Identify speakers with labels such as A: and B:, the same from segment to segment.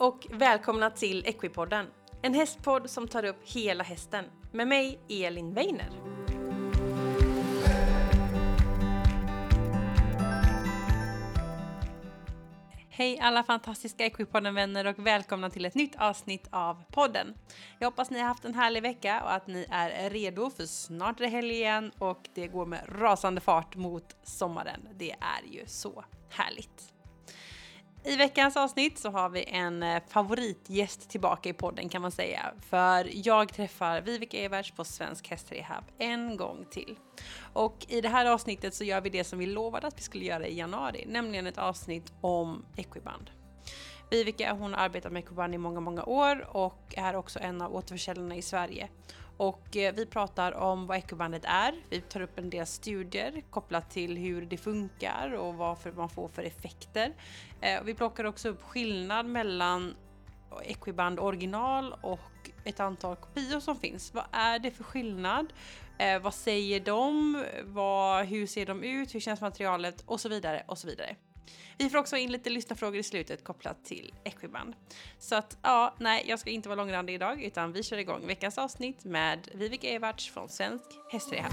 A: och välkomna till Equipodden. En hästpodd som tar upp hela hästen. Med mig, Elin Weiner. Hej alla fantastiska Equipodden-vänner och välkomna till ett nytt avsnitt av podden. Jag hoppas ni har haft en härlig vecka och att ni är redo för snart är det helg igen och det går med rasande fart mot sommaren. Det är ju så härligt. I veckans avsnitt så har vi en eh, favoritgäst tillbaka i podden kan man säga. För jag träffar Viveka Everts på Svensk Hästrehab en gång till. Och i det här avsnittet så gör vi det som vi lovade att vi skulle göra i januari, nämligen ett avsnitt om Equiband. Viveka hon har arbetat med Equiband i många, många år och är också en av återförsäljarna i Sverige. Och eh, vi pratar om vad ekobandet är. Vi tar upp en del studier kopplat till hur det funkar och vad man får för effekter. Eh, vi plockar också upp skillnad mellan Equiband original och ett antal kopior som finns. Vad är det för skillnad? Eh, vad säger de? Vad, hur ser de ut? Hur känns materialet? Och så vidare och så vidare. Vi får också in lite lyssnarfrågor i slutet kopplat till Equiband. Så att ja, nej, jag ska inte vara långrandig idag utan vi kör igång veckans avsnitt med Vivek Everts från Svensk Hästrehab.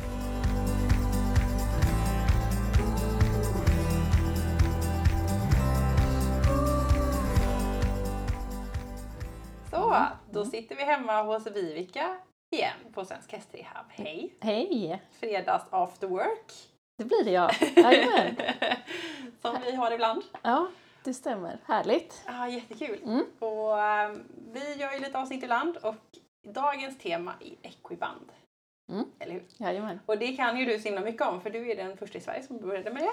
A: Så, då sitter vi hemma hos Vivika igen på Svensk Hästrehab. Hej!
B: Hej!
A: Fredags after work.
B: Det blir det ja.
A: Som vi har ibland.
B: Ja, det stämmer. Härligt.
A: Ja, jättekul. Mm. Och, um, vi gör ju lite avsnitt ibland och dagens tema är Equiband. Mm. Eller hur?
B: Jajamän.
A: Och det kan ju du så himla mycket om för du är den första i Sverige som började med det.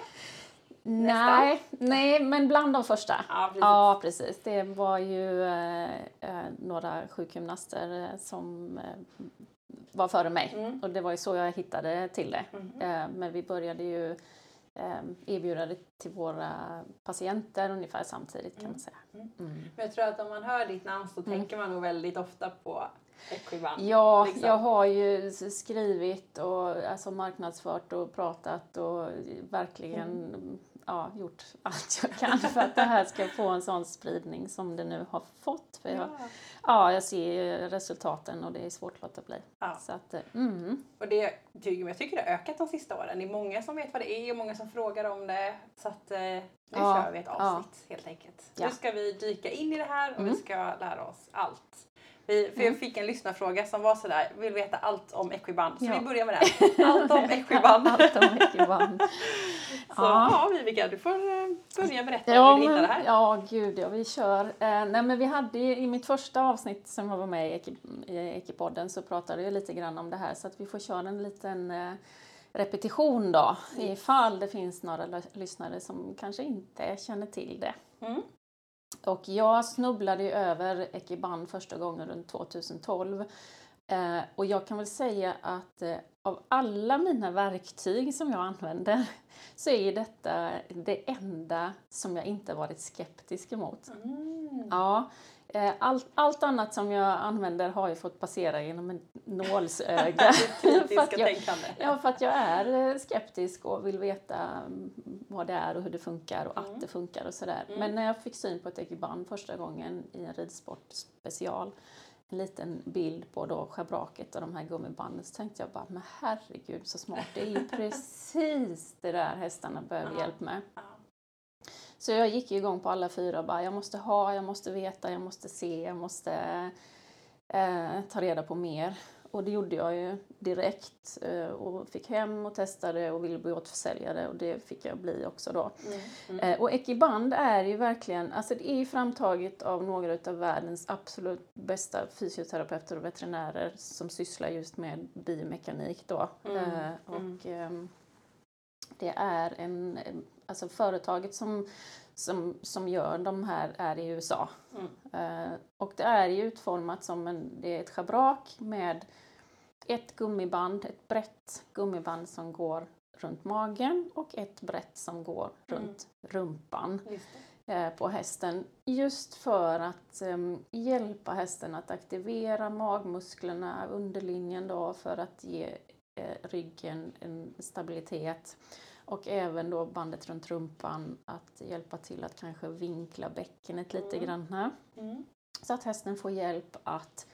B: Nej, nej, men bland de första. Ja, precis. Ja, precis. Det var ju eh, eh några sjukgymnaster eh, som eh, var före mig mm. och det var ju så jag hittade till det. Mm. Men vi började ju eh, erbjuda det till våra patienter ungefär samtidigt kan man mm. säga.
A: Mm. mm. Men jag tror att om man hör ditt namn så mm. tänker man nog väldigt ofta på Equivant.
B: Ja, liksom. jag har ju skrivit och alltså marknadsfört och pratat och verkligen ja, gjort allt jag kan för att det här ska få en sån spridning som det nu har fått. För jag, ja. ja jag ser resultaten och det är svårt att låta bli. Ja. Så att, mm.
A: Och det, jag tycker det har ökat de sista åren. Det är många som vet vad det är och många som frågar om det. Så att eh, nu ja. kör vi ett avsnitt helt enkelt. Nu ska vi dyka in i det här och mm. vi ska lära oss allt. Vi, för jag mm. fick en lyssnarfråga som var sådär, vill veta allt om Equiband. Så ja. vi börjar med det. Allt om Equiband.
B: allt om Equiband.
A: så ja, ja Vivica, du får eh, börja berätta ja, hur du hittade det här.
B: Ja, gud ja, vi kör. Eh, nej, men vi hade i mitt första avsnitt som jag var med i, Equipodden så pratade jag lite grann om det här så att vi får köra en liten eh, repetition då ifall det finns några lyssnare som kanske inte känner till det. Mm. Och jag snubblade ju över Ekiban första gången runt 2012. Eh, och jag kan väl säga att eh, av alla mina verktyg som jag använder så är detta det enda som jag inte varit skeptisk emot. Mm. Ja, allt, allt annat som jag använder har ju fått passera genom en nålsöga.
A: för,
B: att jag, ja, för att jag är eh, skeptisk och vill veta mm, vad det är och hur det funkar och mm. att det funkar och sådär. Mm. Men när jag fick syn på ett ekiband första gången i en ridsport special en liten bild på då schabraket och de här gummibanden så tänkte jag bara, men herregud så smart, det är ju precis det där hästarna behöver hjälp med. Så jag gick igång på alla fyra och bara, jag måste ha, jag måste veta, jag måste se, jag måste eh, ta reda på mer. Och det gjorde jag ju direkt eh, och fick hem och testade och ville bli återförsäljare och det fick jag bli också då. Mm, mm. Eh, och Ekiband är ju verkligen, alltså det är ju framtaget av några av världens absolut bästa fysioterapeuter och veterinärer som sysslar just med biomekanik då. Mm, eh, och ehm, det är en alltså företaget som, som, som gör de här är i USA. Mm. Uh, och det är ju utformat som en, det är ett schabrak med ett gummiband, ett brett gummiband som går runt magen och ett brett som går mm. runt rumpan uh, på hästen. Just för att um, hjälpa hästen att aktivera magmusklerna, underlinjen då, för att ge uh, ryggen en stabilitet Och även då bandet runt rumpan, att hjälpa till att kanske vinkla bäckenet lite
A: Mm.
B: grann.
A: Mm.
B: Så att hästen får hjälp att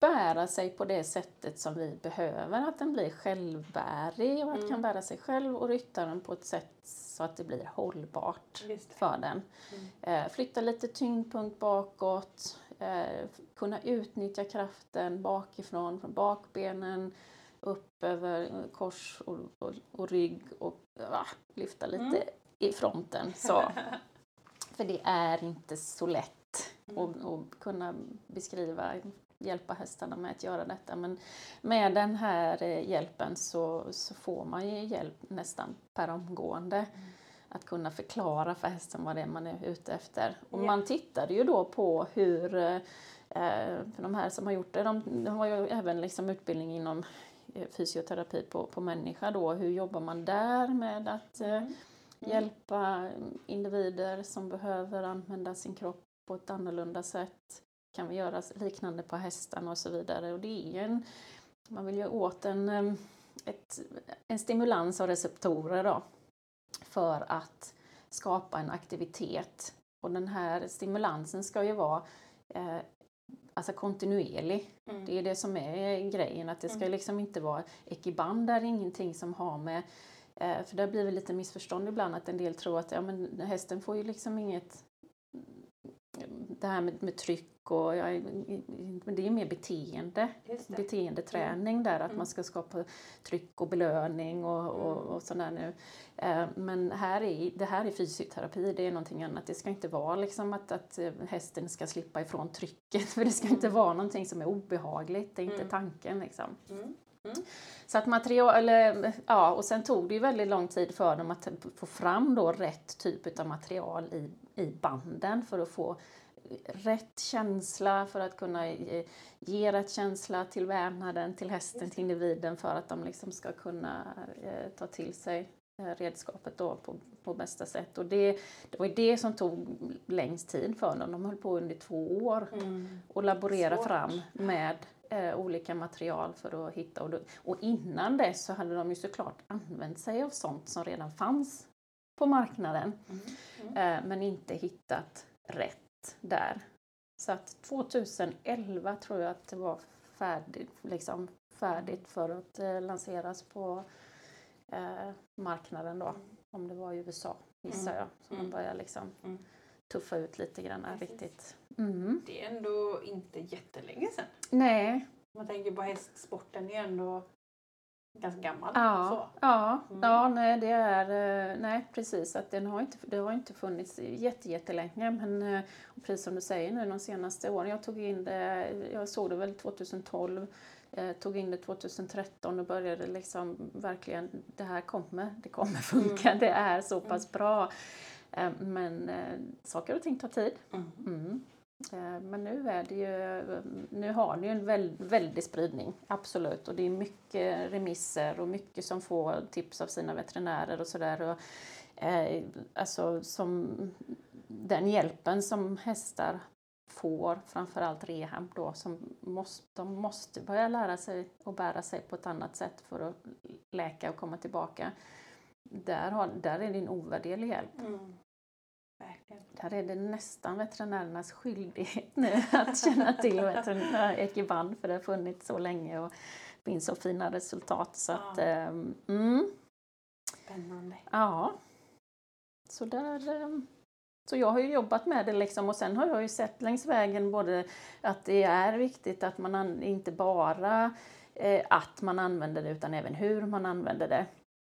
B: bära sig på det sättet som vi behöver. Att den blir självbärig och att
A: Mm.
B: kan bära sig själv och ryttaren på ett sätt så att det blir hållbart
A: det.
B: för den.
A: Mm.
B: Eh, flytta lite tyngdpunkt bakåt, eh, kunna utnyttja kraften bakifrån, från bakbenen, upp över kors och, och, och rygg och va, lyfta lite
A: Mm.
B: i fronten. Så. För det är inte så lätt
A: Mm.
B: att, kunna beskriva, hjälpa hästarna med att göra detta. Men med den här eh, hjälpen så, så får man ju hjälp nästan per omgående
A: Mm.
B: att kunna förklara för hästen vad det är man är ute efter. Och
A: Ja.
B: man tittade ju då på hur, eh, för de här som har gjort det, de, har ju även liksom utbildning inom eh, fysioterapi på, på människa då. Hur jobbar man där med att eh,
A: Mm.
B: hjälpa individer som behöver använda sin kropp på ett annorlunda sätt? Kan vi göra liknande på hästarna och så vidare? Och det är en, man vill ju åt en, eh, ett, en stimulans av receptorer då för att skapa en aktivitet. Och den här stimulansen ska ju vara eh, alltså kontinuerlig.
A: Mm.
B: Det är det som är grejen, att det ska
A: Mm.
B: liksom inte vara ekiband där, ingenting som har med eh, för det blir väl lite missförstånd ibland att en del tror att ja, men hästen får ju liksom inget det här med, med tryck och ja, men det är mer beteende, beteendeträning där att
A: Mm.
B: man ska skapa tryck och belöning och, och,
A: Mm.
B: och sådär nu. Eh, Men här är, det här är fysioterapi, det är någonting annat. Det ska inte vara liksom att, att eh, hästen ska slippa ifrån trycket för det ska inte vara någonting som är obehagligt, det är inte
A: Mm.
B: tanken liksom.
A: Mm.
B: Så att material, eller, ja, och sen tog det ju väldigt lång tid för dem att få fram då rätt typ av material i, i banden för att få rätt känsla för att kunna ge, ge rätt känsla till vävnaden, till hästen, till individen för att de liksom ska kunna eh, ta till sig eh, redskapet då på, på bästa sätt. Och det, det var det som tog längst tid för dem. De höll på under två år
A: Mm.
B: och laborera
A: Svårt.
B: fram med eh, olika material för att hitta. Och, då, och innan dess så hade de ju såklart använt sig av sånt som redan fanns på marknaden
A: Mm.
B: eh, men inte hittat rätt där. Så att 2011 tror jag att det var färdigt, liksom färdigt för att eh, lanseras på eh, marknaden då. Om det var i USA gissar
A: Mm.
B: jag. Så
A: Mm.
B: de började liksom
A: Mm.
B: tuffa ut lite grann
A: Precis.
B: riktigt. Mm.
A: Det är ändå inte jättelänge sedan.
B: Nej,
A: Om man tänker på hästsporten är ändå ganska gammal.
B: Ja,
A: Så.
B: ja,
A: Mm.
B: ja nej, det är, eh, nej precis, att den har inte, det har inte funnits jätte, jättelänge men eh, precis som du säger nu de senaste åren, jag tog in det, jag såg det väl 2012, eh, tog in det 2013 och började liksom verkligen, det här kommer, det kommer funka, det är så pass bra. Eh, Men eh, saker och ting tar tid. Eh, men nu är det ju, eh, nu har ni ju en väldig spridning, absolut. Och det är mycket remisser och mycket som får tips av sina veterinärer och sådär. Eh, alltså som den hjälpen som hästar får, framförallt rehab då, som måste, de måste börja lära sig att bära sig på ett annat sätt för att läka och komma tillbaka. Där, har, där är det en ovärderlig hjälp.
A: Mm.
B: Där är det nästan veterinärernas skyldighet nu att känna till veterinär ekiband för det har funnits så länge och finns så fina resultat. Så att,
A: Ja.
B: ehm, mm,
A: Spännande.
B: ja. Så där, ehm, så jag har ju jobbat med det liksom och sen har jag ju sett längs vägen både att det är viktigt att man an, inte bara eh, att man använder det utan även hur man använder det.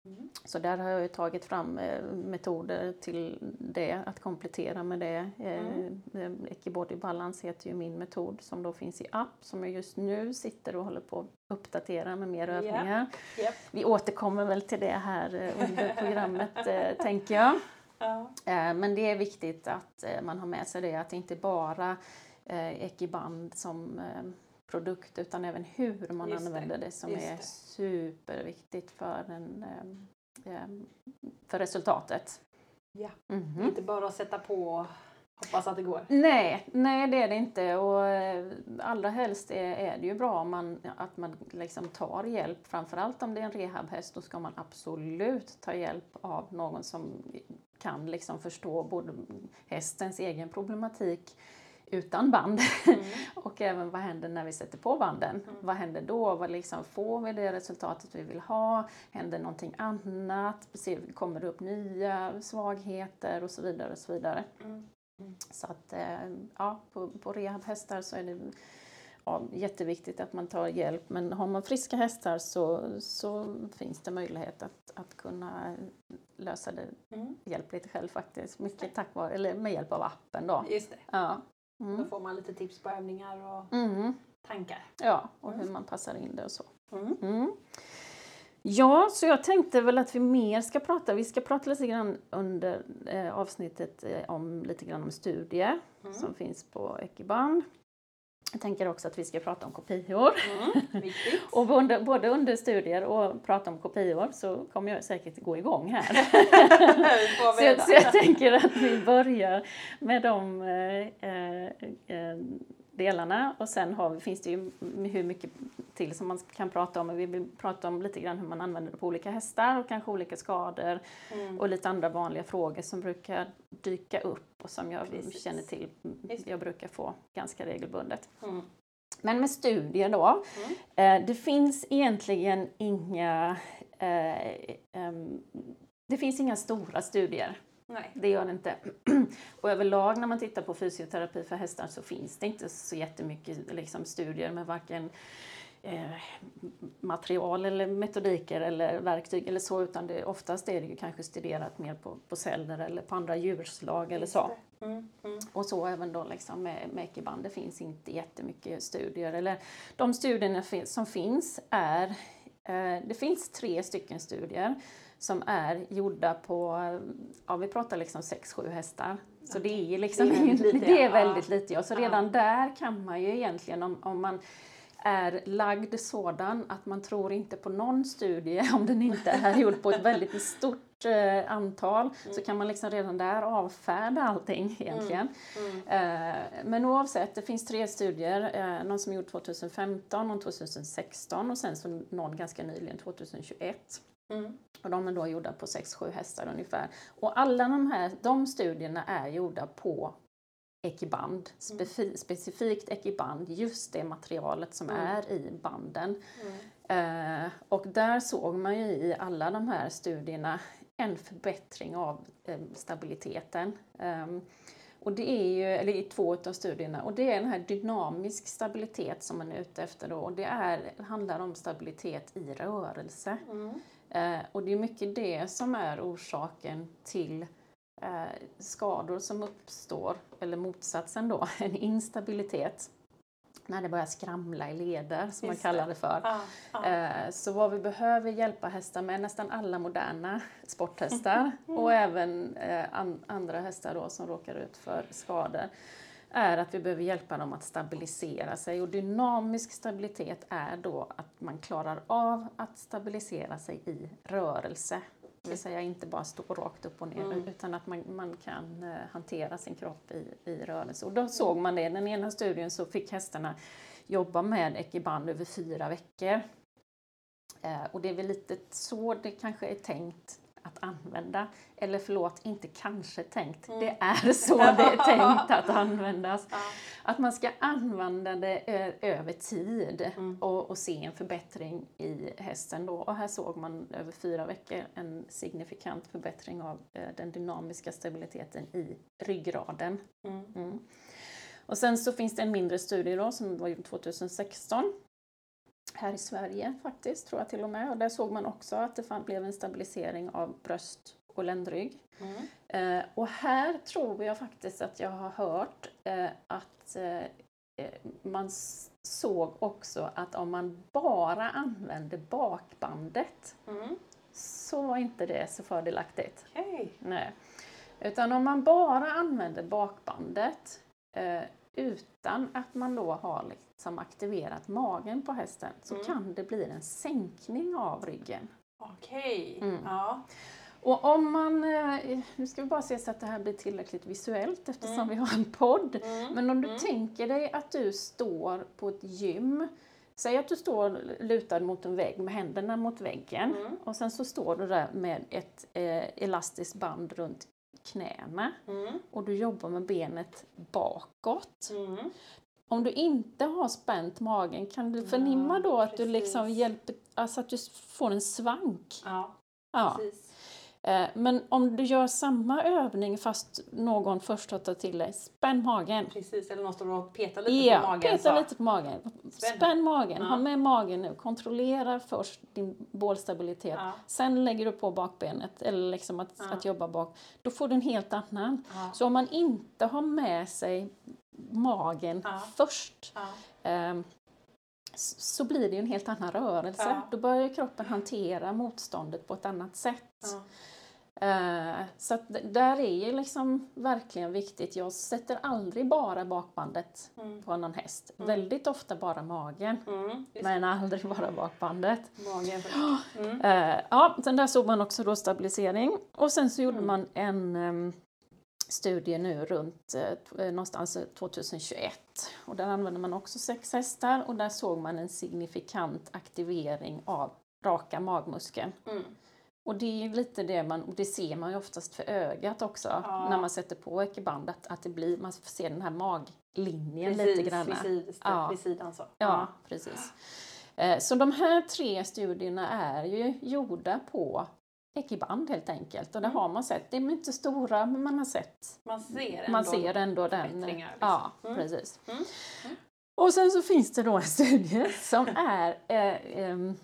A: Mm.
B: Så där har jag tagit fram eh, metoder till det, att komplettera med det.
A: Mm.
B: Eh, Ecobody Balance heter ju min metod som då finns i app som jag just nu sitter och håller på att uppdatera med mer övningar.
A: Japp.
B: Vi återkommer väl till det här eh, under programmet eh, tänker jag.
A: Ja.
B: Eh, Men det är viktigt att eh, man har med sig det, att det inte bara eh, Ekiband som eh, produkt utan även hur man
A: Just det,
B: använder det som
A: just
B: är
A: det.
B: superviktigt för, en, eh, eh, för resultatet.
A: Ja.
B: Mhm.
A: Inte bara att sätta på hoppas att det går.
B: Nej, nej det är det inte. Och eh, allra helst är, är det ju bra om man, att man liksom tar hjälp. Framförallt om det är en rehabhäst, då ska man absolut ta hjälp av någon som kan liksom förstå både hästens egen problematik utan band mm. och även vad händer när vi sätter på banden. Mm. Vad händer då? Vad liksom, får vi det resultatet vi vill ha? Händer någonting annat? Kommer det upp nya svagheter och så vidare och så vidare. Mm. Så att eh, ja, på, på rehabhästar så är det ja, jätteviktigt att man tar hjälp men har man friska hästar så, så finns det möjlighet att, att kunna lösa det mm. hjälpligt själv faktiskt. Mycket tack vare, eller med hjälp av appen då.
A: Just det. Ja. Mm. Då får man lite tips på övningar och mm. tankar.
B: Ja, och hur man passar in det och så. Mm. mm. Ja, så jag tänkte väl att vi mer ska prata, vi ska prata lite grann under eh, avsnittet eh, om lite grann om studier mm. som finns på Ekiband. Jag tänker också att vi ska prata om kopior. Mm, och både, både, under studier och prata om kopior så kommer jag säkert gå igång här. så, jag, så, jag, tänker att vi börjar med de eh, eh, delarna och sen har, finns det ju hur mycket till som man kan prata om. Vi vill prata om lite grann hur man använder det på olika hästar och kanske olika skador mm. och lite andra vanliga frågor som brukar dyka upp och som jag Precis. känner till. Jag brukar få ganska regelbundet. Mm. Men med studier då. Mm. Eh, det finns egentligen inga eh, eh, det finns inga stora studier Nej. Det gör det inte. Och överlag när man tittar på fysioterapi för hästar så finns det inte så jättemycket liksom, studier med varken eh, material eller metodiker eller verktyg eller så utan det, oftast är det ju kanske studerat mer på, på celler eller på andra djurslag eller så. Mm, mm. Och så även då liksom med, med ekiband, det finns inte jättemycket studier. Eller de studierna som finns är, eh, det finns tre stycken studier som är gjorda på, ja vi pratar liksom 6-7 hästar. Så det är liksom det är väldigt lite. Det är väldigt lite ja. Så redan där kan man ju egentligen om, om man är lagd sådan att man tror inte på någon studie om den inte är gjord på ett väldigt stort eh, antal mm. så kan man liksom redan där avfärda allting egentligen. Mm. Mm. Eh, men oavsett, det finns tre studier, eh, någon som är gjord 2015, någon 2016 och sen så någon ganska nyligen 2021. Mm. Och de är då gjorda på 6-7 hästar ungefär. Och alla de här de studierna är gjorda på ekiband, mm. specifikt ekiband, just det materialet som mm. är i banden. Mm. Eh, och där såg man ju i alla de här studierna en förbättring av eh, stabiliteten. Eh, och det är ju, eller i två av studierna, och det är den här dynamisk stabilitet som man är ute efter då. Och det är, handlar om stabilitet i rörelse. Mm. Eh, och det är mycket det som är orsaken till eh, skador som uppstår, eller motsatsen då, en instabilitet när det börjar skramla i leder, som man kallar det för. Ah, ah. Eh, så vad vi behöver hjälpa hästar med, nästan alla moderna sporthästar och även an, andra hästar då som råkar ut för skador, är att vi behöver hjälpa dem att stabilisera sig. Och dynamisk stabilitet är då att man klarar av att stabilisera sig i rörelse. Det vill säga inte bara stå rakt upp och ner mm. utan att man, man kan uh, hantera sin kropp i, i rörelse. Och då såg man det, i den ena studien så fick hästarna jobba med ekiband över fyra veckor. Uh, och det är väl lite så det kanske är tänkt att använda. Eller förlåt, inte kanske tänkt. Mm. Det är så det är tänkt att användas. Ja. Att man ska använda det över tid mm. och, och, se en förbättring i hästen. Då. Och här såg man över fyra veckor en signifikant förbättring av den dynamiska stabiliteten i ryggraden. Mm. mm. Och sen så finns det en mindre studie då, som var gjord 2016 här i Sverige faktiskt, tror jag till och med. Och där såg man också att det blev en stabilisering av bröst och ländrygg. Mm. Eh, och här tror jag faktiskt att jag har hört eh, att eh, man såg också att om man bara använde bakbandet mm. så var inte det så fördelaktigt. Okay. Nej. Utan om man bara använder bakbandet eh, utan att man då har liksom aktiverat magen på hästen så mm. kan det bli en sänkning av ryggen.
A: Okej, okay. mm. ja.
B: Och om man, eh, nu ska vi bara se så att det här blir tillräckligt visuellt eftersom
A: Mm.
B: vi har en podd.
A: Mm.
B: Men om du
A: Mm.
B: tänker dig att du står på ett gym, säg att du står lutad mot en vägg med händerna mot väggen
A: Mm.
B: och sen så står du där med ett eh, elastiskt band runt knäna
A: Mm.
B: och du jobbar med benet bakåt.
A: Mm.
B: Om du inte har spänt magen, kan du förnimma då att du liksom
A: precis.
B: hjälper, alltså att du får en svank?
A: Ja,
B: Ja.
A: precis.
B: Eh, Men om du gör samma övning fast någon först har tagit till dig, spänn magen.
A: Precis, eller någon står och petar lite
B: Ja,
A: på magen.
B: peta
A: så.
B: lite på magen.
A: Spänn.
B: Spänn magen,
A: Ja.
B: ha med magen nu. Kontrollera först din bålstabilitet.
A: Ja.
B: Sen lägger du på bakbenet, eller liksom att,
A: Ja.
B: att jobba bak. Då får du en helt annan. Så om man inte har med sig magen först s- så blir det ju en helt annan rörelse.
A: Ja.
B: Då börjar kroppen hantera motståndet på ett annat sätt.
A: Ja.
B: Eh, så att där är ju liksom verkligen viktigt. Jag sätter aldrig bara bakbandet
A: Mm.
B: på någon häst.
A: Mm.
B: Väldigt ofta bara magen.
A: Mm.
B: Men aldrig bara bakbandet.
A: Magen. Mm.
B: Eh, ja, sen där såg man också då stabilisering. Och sen så gjorde
A: Mm.
B: man en em, studie nu runt eh, någonstans eh, 2021. Och där använde man också sex hästar och där såg man en signifikant aktivering av raka magmuskeln.
A: Mm.
B: Och det är ju lite det man, och det ser man ju oftast för ögat också
A: Ja.
B: när man sätter på ekiband att, att det blir, man ser den här maglinjen
A: Precis,
B: lite grann.
A: sid,
B: Ja.
A: vid sidan så.
B: Ja, precis. Eh, Så de här tre studierna är ju gjorda på ekiband helt enkelt. Och det
A: Mm.
B: har man sett. De är inte stora men man har sett.
A: Man ser ändå.
B: Man ser ändå den.
A: liksom.
B: Ja,
A: Mm.
B: precis.
A: Mm.
B: Och sen så finns det då en studie som är eh, em,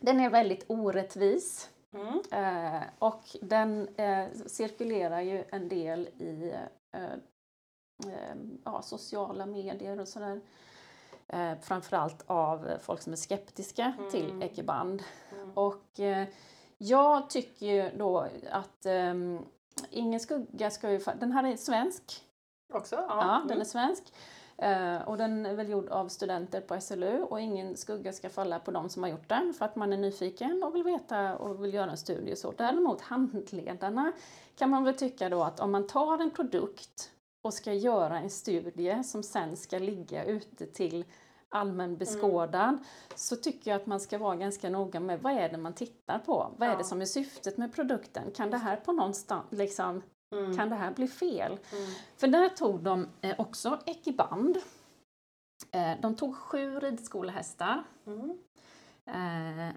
B: den är väldigt orättvis.
A: Mm.
B: Eh, och den eh, cirkulerar ju en del i eh, eh, ja, sociala medier och sådär. Eh, framförallt av folk som är skeptiska
A: Mm.
B: till ekiband.
A: Mm.
B: Och eh, jag tycker ju då att ehm, ingen skugga ska ju... Den här är svensk.
A: Också?
B: Ja,
A: Ja.
B: den är svensk. Eh, och den är väl gjord av studenter på SLU och ingen skugga ska falla på de som har gjort den för att man är nyfiken och vill veta och vill göra en studie. Så. Däremot handledarna kan man väl tycka då att om man tar en produkt och ska göra en studie som sen ska ligga ute till allmän beskådan så tycker jag att man ska vara ganska noga med vad är det man tittar på? Vad är
A: Ja.
B: det som är syftet med produkten? Kan det här på någonstans, liksom,
A: Mm.
B: kan det här bli fel?
A: Mm.
B: För där tog de eh, också ekiband. Eh, de tog sju ridskolehästar.
A: Mm.
B: Eh,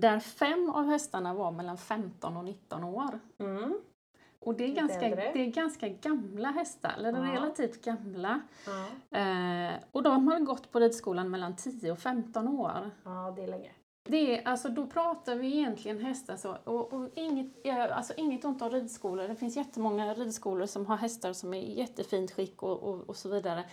B: där fem av hästarna var mellan 15 och 19 år.
A: Mm.
B: Och det är, ganska, det är ganska gamla hästar, eller
A: Ja.
B: relativt gamla.
A: Ja.
B: Eh, och de har gått på ridskolan mellan 10 och 15 år.
A: ja, det är länge.
B: Det är, alltså, då pratar vi egentligen hästar så, och, och inget, alltså, inget ont om ridskolor. Det finns jättemånga ridskolor som har hästar som är i jättefint skick och, och, och så vidare.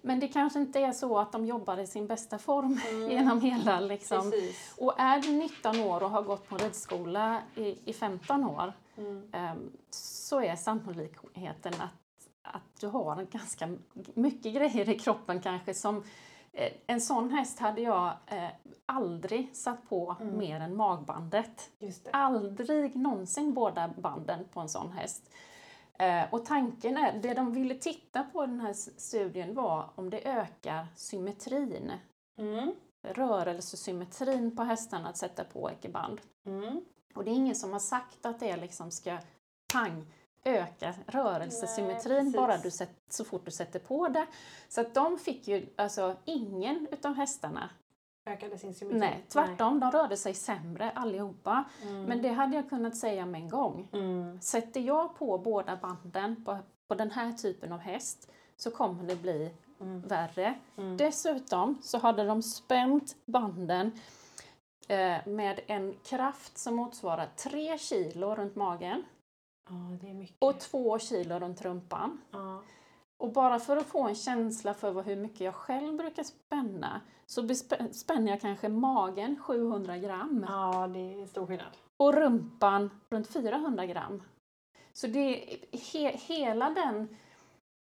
B: Men det kanske inte är så att de jobbar i sin bästa form
A: Mm.
B: genom hela liksom.
A: Precis.
B: Och är du 19 år och har gått på ridskola i, i 15 år
A: Mm.
B: ehm, så är sannolikheten att, att du har en ganska mycket grejer i kroppen kanske som en sån häst hade jag eh, aldrig satt på
A: Mm.
B: mer än magbandet. Aldrig någonsin båda banden på en sån häst. Eh, och tanken är, det de ville titta på i den här studien var om det ökar symmetrin,
A: Mm.
B: rörelsesymmetrin på hästarna att sätta på ekiband.
A: Mm.
B: Och det är ingen som har sagt att det liksom ska pang öka rörelsesymmetrin
A: Nej,
B: bara du sätt, så fort du sätter på det. Så att de fick ju, alltså ingen utav hästarna,
A: Ökade sin symmetri.
B: nej tvärtom, de rörde sig sämre allihopa.
A: Mm.
B: Men det hade jag kunnat säga med en gång.
A: Mm.
B: Sätter jag på båda banden på, på den här typen av häst så kommer det bli
A: Mm.
B: värre.
A: Mm.
B: Dessutom så hade de spänt banden eh, med en kraft som motsvarar 3 kilo runt magen
A: Ja, det är mycket.
B: och 2 kilo runt rumpan.
A: ja.
B: Och bara för att få en känsla för hur mycket jag själv brukar spänna så spänner jag kanske magen 700 gram
A: ja, det är stor skillnad.
B: och rumpan runt 400 gram. Så det, he, hela, den,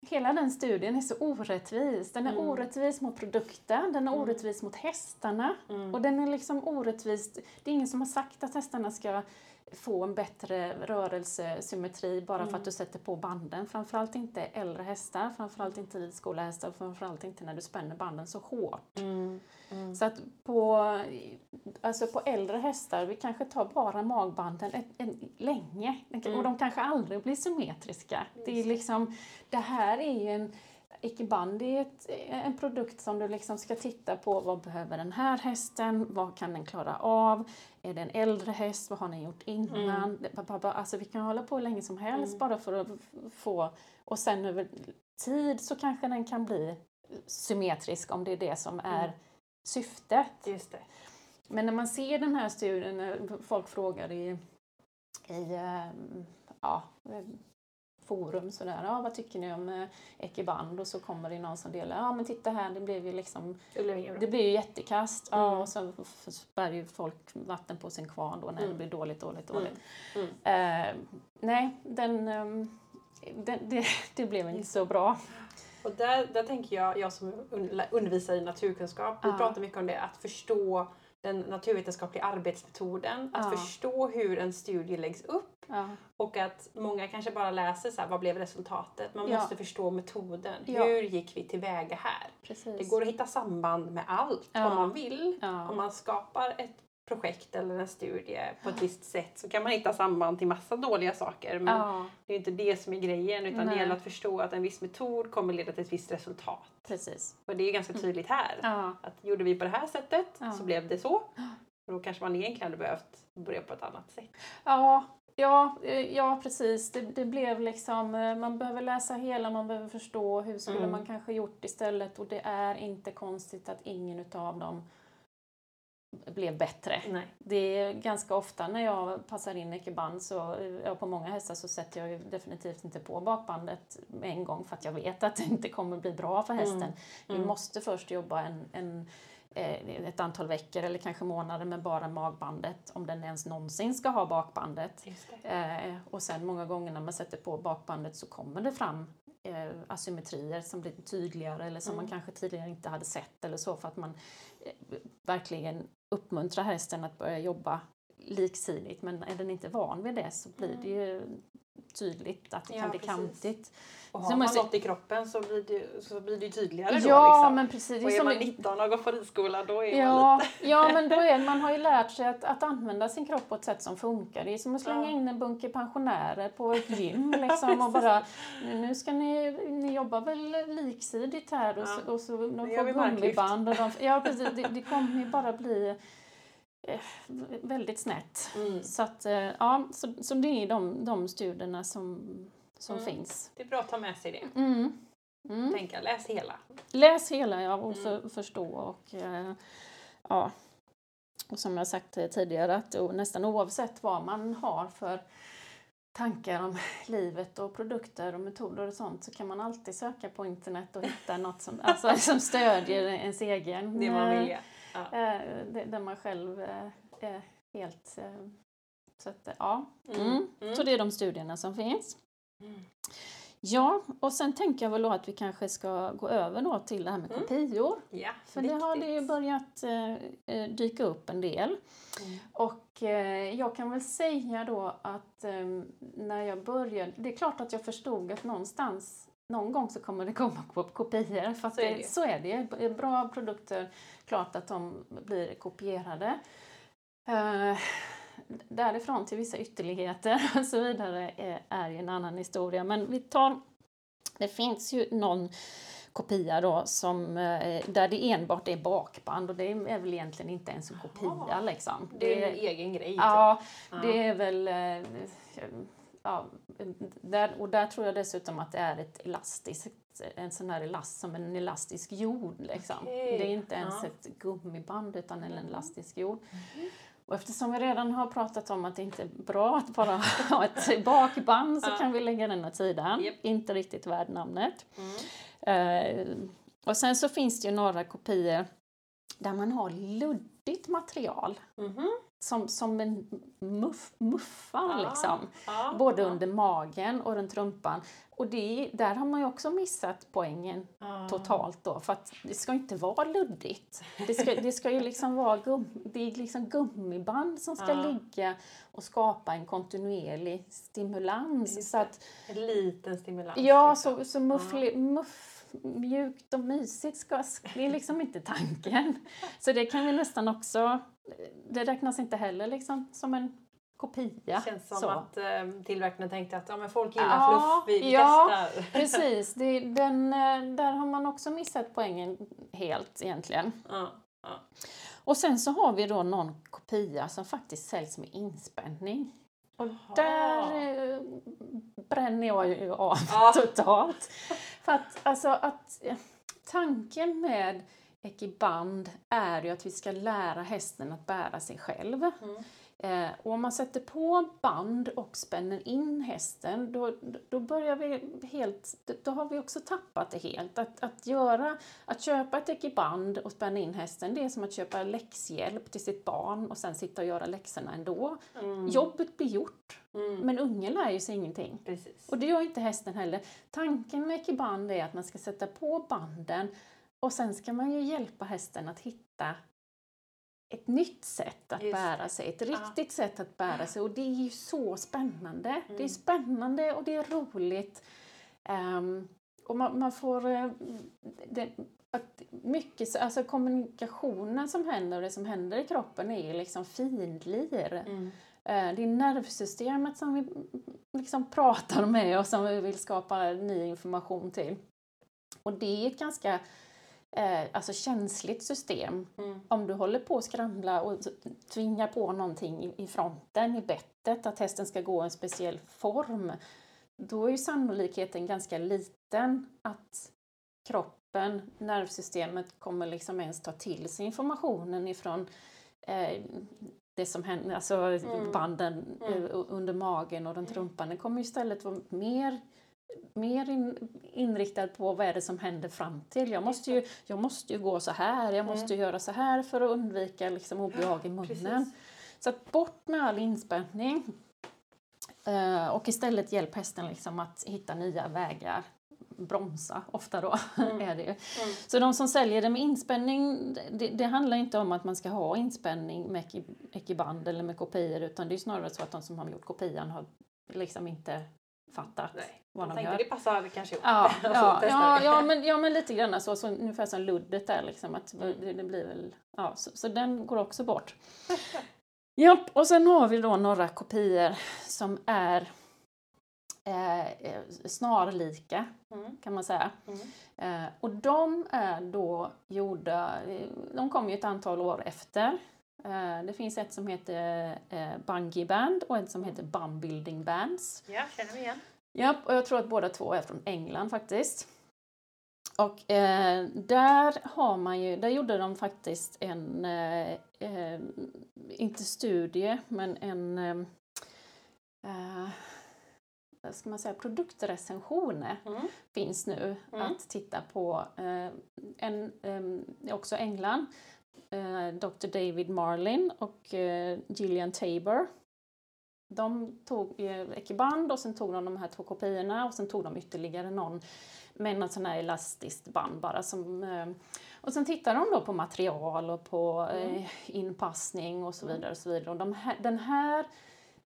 B: hela den studien är så orättvis. Den är
A: Mm.
B: orättvis mot produkten, den är
A: Mm.
B: orättvis mot hästarna
A: Mm.
B: och den är liksom orättvis. Det är ingen som har sagt att hästarna ska få en bättre rörelsesymmetri bara för
A: Mm.
B: att du sätter på banden. Framförallt inte äldre hästar, framförallt inte ridskolehästar, framförallt inte när du spänner banden så hårt.
A: Mm. Mm.
B: Så att på, alltså på äldre hästar, vi kanske tar bara magbanden ett, en, länge
A: Mm.
B: och de kanske aldrig blir symmetriska. Det, är liksom, det här är ju en Ikeband är ett, en produkt som du liksom ska titta på. Vad behöver den här hästen? Vad kan den klara av? Är det en äldre häst? Vad har den gjort innan? Ba- Alltså vi kan hålla på hur länge som helst
A: Mm.
B: bara för att få... Och sen över tid så kanske den kan bli symmetrisk om det är det som är
A: Mm.
B: syftet.
A: Just det.
B: Men när man ser den här studien, när folk frågar i, i ehm, ja, forum sådär, ja, vad tycker ni om eh, Ekiband? Och så kommer det någon som delar, ja men titta här, det blev ju liksom,
A: Det blev
B: det ju jättekast. Ja,
A: Mm.
B: och så spär ju folk vatten på sin kvarn då när det
A: Mm.
B: blir dåligt, dåligt,
A: Mm.
B: dåligt.
A: Mm.
B: Eh, nej, den, ehm, den, det, det blev inte så bra.
A: Och där, där tänker jag, jag som un- undervisar i naturkunskap, vi pratar mycket om det, att förstå den naturvetenskapliga arbetsmetoden, att
B: Ja.
A: förstå hur en studie läggs upp
B: Ja.
A: och att många kanske bara läser så här, vad blev resultatet? Man
B: Ja.
A: måste förstå metoden. Hur gick vi tillväga här?
B: Precis.
A: Det går att hitta samband med allt om man vill. Om man skapar ett projekt eller en studie på ett visst sätt så kan man hitta samband till massa dåliga saker. Men
B: ja,
A: det är inte det som är grejen utan det
B: Nej.
A: gäller att förstå att en viss metod kommer leda till ett visst resultat.
B: precis.
A: Och det är ganska tydligt här.
B: Ja.
A: Att gjorde vi på det här sättet
B: Ja.
A: så blev det så. Och då kanske man egentligen hade behövt börja på ett annat sätt.
B: Ja, ja, eh, ja precis. Det, det blev liksom, eh, man behöver läsa hela, man behöver förstå hur skulle
A: Mm.
B: man kanske gjort istället och det är inte konstigt att ingen utav dem blev bättre.
A: Nej.
B: Det är ganska ofta när jag passar in ekiband så, eh, ja, på många hästar så sätter jag ju definitivt inte på bakbandet med en gång för att jag vet att det inte kommer bli bra för hästen.
A: Mm.
B: Vi
A: Mm.
B: måste först jobba en, en, ett antal veckor eller kanske månader med bara magbandet om den ens någonsin ska ha bakbandet. Eh, och sen många gånger när man sätter på bakbandet så kommer det fram eh, asymmetrier som blir tydligare eller som
A: Mm.
B: man kanske tidigare inte hade sett eller så för att man eh, verkligen uppmuntrar hästen att börja jobba liksidigt men är den inte van vid det så blir det ju tydligt att det
A: Ja,
B: kan bli
A: precis.
B: kantigt.
A: Och
B: Så
A: har man
B: måste-
A: något i kroppen så blir det, så blir det tydligare då.
B: Ja,
A: liksom.
B: men precis.
A: och är man 19 och går på ridskola då är man
B: Ja,
A: lite...
B: ja, men då är, man har ju lärt sig att, att använda sin kropp på ett sätt som funkar. Det är som att slänga
A: Ja.
B: in en bunke pensionärer på ett gym liksom, och bara nu ska ni, ni jobba väl liksidigt här och, så,
A: Ja.
B: och så de får gummiband. Och de, ja, precis. Det, det kommer ju bara bli väldigt snett.
A: Mm.
B: Så, att, eh, ja, så, så det är de, de studierna som, som
A: Mm.
B: finns.
A: Det är bra att ta med sig det.
B: Mm. Mm.
A: Tänka, läs hela.
B: Läs hela ja, och
A: Mm.
B: för, förstå. Och, eh, ja. och som jag sagt eh, tidigare, att nästan oavsett vad man har för tankar om livet och produkter och metoder och sånt så kan man alltid söka på internet och hitta något som, alltså, som stödjer ens egen...
A: Det man
B: eh,
A: vill. Ja.
B: eh, det- Där man själv eh, är helt... eh, Så att, ja.
A: Mm.
B: Mm.
A: Mm.
B: Så det är de studierna som finns.
A: Mm.
B: Ja, och sen tänker jag väl då att vi kanske ska gå över då till det här med
A: Mm.
B: kopior.
A: Ja,
B: För det har det ju
A: viktigt.
B: börjat eh, dyka upp en del.
A: Mm.
B: Och eh, jag kan väl säga då att eh, när jag började, det är klart att jag förstod att någonstans, någon gång så kommer det komma kop- kopior. För
A: Så är
B: det, så är det. Bra produkter, klart att de blir kopierade. Eh, därifrån till vissa ytterligheter och så vidare är, är ju en annan historia. Men vi tar, det finns ju någon kopia då som, eh, där det enbart är bakband och det är väl egentligen inte ens en kopia liksom.
A: Det är en egen grej. typ.
B: Ja,
A: Ja.
B: det är väl... Ja, där, och där tror jag dessutom att det är ett elastiskt, en sån här elast som en elastisk jord. Liksom.
A: Okej,
B: Det är inte ens
A: ja.
B: ett gummiband utan en
A: Mm.
B: elastisk jord. Och eftersom vi redan har pratat om att det inte är bra att bara ha ett bakband så
A: Ja.
B: kan vi lägga den åt sidan.
A: Japp.
B: Inte riktigt värd namnet.
A: Mm.
B: Eh, och sen så finns det ju några kopior där man har luddigt material.
A: Mhm.
B: Som, som en muff, muffar
A: Ja,
B: liksom.
A: ja,
B: Både
A: ja.
B: under magen och runt rumpan. Och det, där har man ju också missat poängen totalt då. För att det ska inte vara luddigt. Det ska, det ska ju liksom vara gum, det är liksom gummiband som ska ligga och skapa en kontinuerlig stimulans.
A: Just
B: Så att,
A: En liten stimulans.
B: ja,
A: liksom.
B: så, så muffli, muff, mjukt och mysigt ska, det är liksom inte tanken. Så det kan vi nästan också, det räknas inte heller liksom som en kopia.
A: Det känns som
B: så.
A: att eh, tillverkarna tänkte att ja, men folk gillar
B: Ja,
A: fluff, vi, vi
B: ja.
A: testar.
B: Precis, det, den, eh, där har man också missat poängen helt egentligen.
A: Ja.
B: Och sen så har vi då någon kopia som faktiskt säljs med inspänning. Och där eh, bränner jag ju av
A: Ja.
B: totalt. För att, alltså, att eh, tanken med ekiband är ju att vi ska lära hästen att bära sig själv.
A: Mm.
B: Eh, och om man sätter på band och spänner in hästen, då, då börjar vi helt, då har vi också tappat det helt. Att, att, göra, att köpa ett ekiband och spänna in hästen, det är som att köpa läxhjälp till sitt barn och sen sitta och göra läxorna ändå.
A: Mm.
B: Jobbet blir gjort,
A: Mm.
B: men ungen lär ju sig ingenting.
A: Precis.
B: Och det gör inte hästen heller. Tanken med ekiband är att man ska sätta på banden och sen ska man ju hjälpa hästen att hitta ett nytt sätt att
A: Just
B: bära sig, ett
A: Ja.
B: riktigt sätt att bära sig och det är ju så spännande. Det
A: Mm.
B: är spännande och det är roligt. Ehm, och man, man får eh, det, att mycket, så- alltså kommunikationen som händer och det som händer i kroppen är ju liksom finlir.
A: Mm.
B: Eh, Det är nervsystemet som vi liksom pratar med och som vi vill skapa ny information till. Och det är ett ganska eh, alltså känsligt system.
A: Mm.
B: Om du håller på att skramla och tvingar på någonting i, fronten, i bettet, att hästen ska gå en speciell form, då är ju sannolikheten ganska liten att kroppen, nervsystemet, kommer liksom ens ta till sig informationen ifrån eh, det som händer, alltså
A: Mm.
B: banden
A: Mm.
B: eh, under magen och runt rumpan. Den kommer istället vara mer mer in, inriktad på vad är det som händer fram till. Jag måste ju, jag måste ju gå så här, jag måste ju göra så här för att undvika liksom obehag i munnen.
A: Precis.
B: Så att bort med all inspänning. Eh, och istället hjälp hästen liksom att hitta nya vägar. Bromsa, ofta då,
A: Mm.
B: är det ju.
A: Mm.
B: Så de som säljer det med inspänning, det, det handlar inte om att man ska ha inspänning med eki- ekiband eller med kopior utan det är snarare så att de som har gjort kopian har liksom inte fattat
A: Nej.
B: vad de
A: tänkte
B: gör.
A: det passar kanske ihop.
B: Ja, ja,
A: testar
B: ja, ja, men, ja men lite grann så, så ungefär som luddet där liksom att
A: Mm.
B: det, blir väl, ja så, så den går också bort. Japp, och sen har vi då några kopior som är eh, eh, snarlika
A: Mm.
B: kan man säga.
A: Mm.
B: Eh, och de är då gjorda, de kom ju ett antal år efter. Eh, det finns ett som heter eh, Bungee Band och ett som heter Bum Building Bands.
A: Ja, känner vi igen.
B: Japp, och jag tror att båda två är från England faktiskt. Och eh, där har man ju, där gjorde de faktiskt en, eh, eh, inte studie, men en, eh, vad ska man säga, produktrecension
A: Mm.
B: finns nu
A: Mm.
B: att titta på. En, också England, Dr. David Marlin och eh, Gillian Tabor. De tog eh, ekiband och sen tog de de här två kopiorna och sen tog de ytterligare någon med något sån här elastiskt band bara. Som, eh, och sen tittar de då på material och på eh, inpassning och så vidare. Och så vidare. Och de här, den här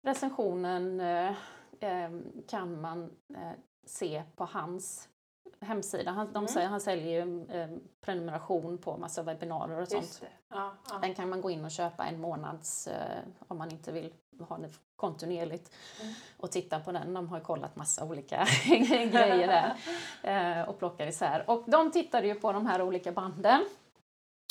B: recensionen eh, eh, kan man eh, se på hans hemsida. Han, de
A: Mm.
B: säger, han säljer ju eh, prenumeration på massa webbinarier och sånt.
A: Ja, ja.
B: Den kan man gå in och köpa en månads eh, om man inte vill ha det kontinuerligt
A: Mm.
B: och titta på den. De har ju kollat massa olika grejer där eh, och plockar isär. Och de tittade ju på de här olika banden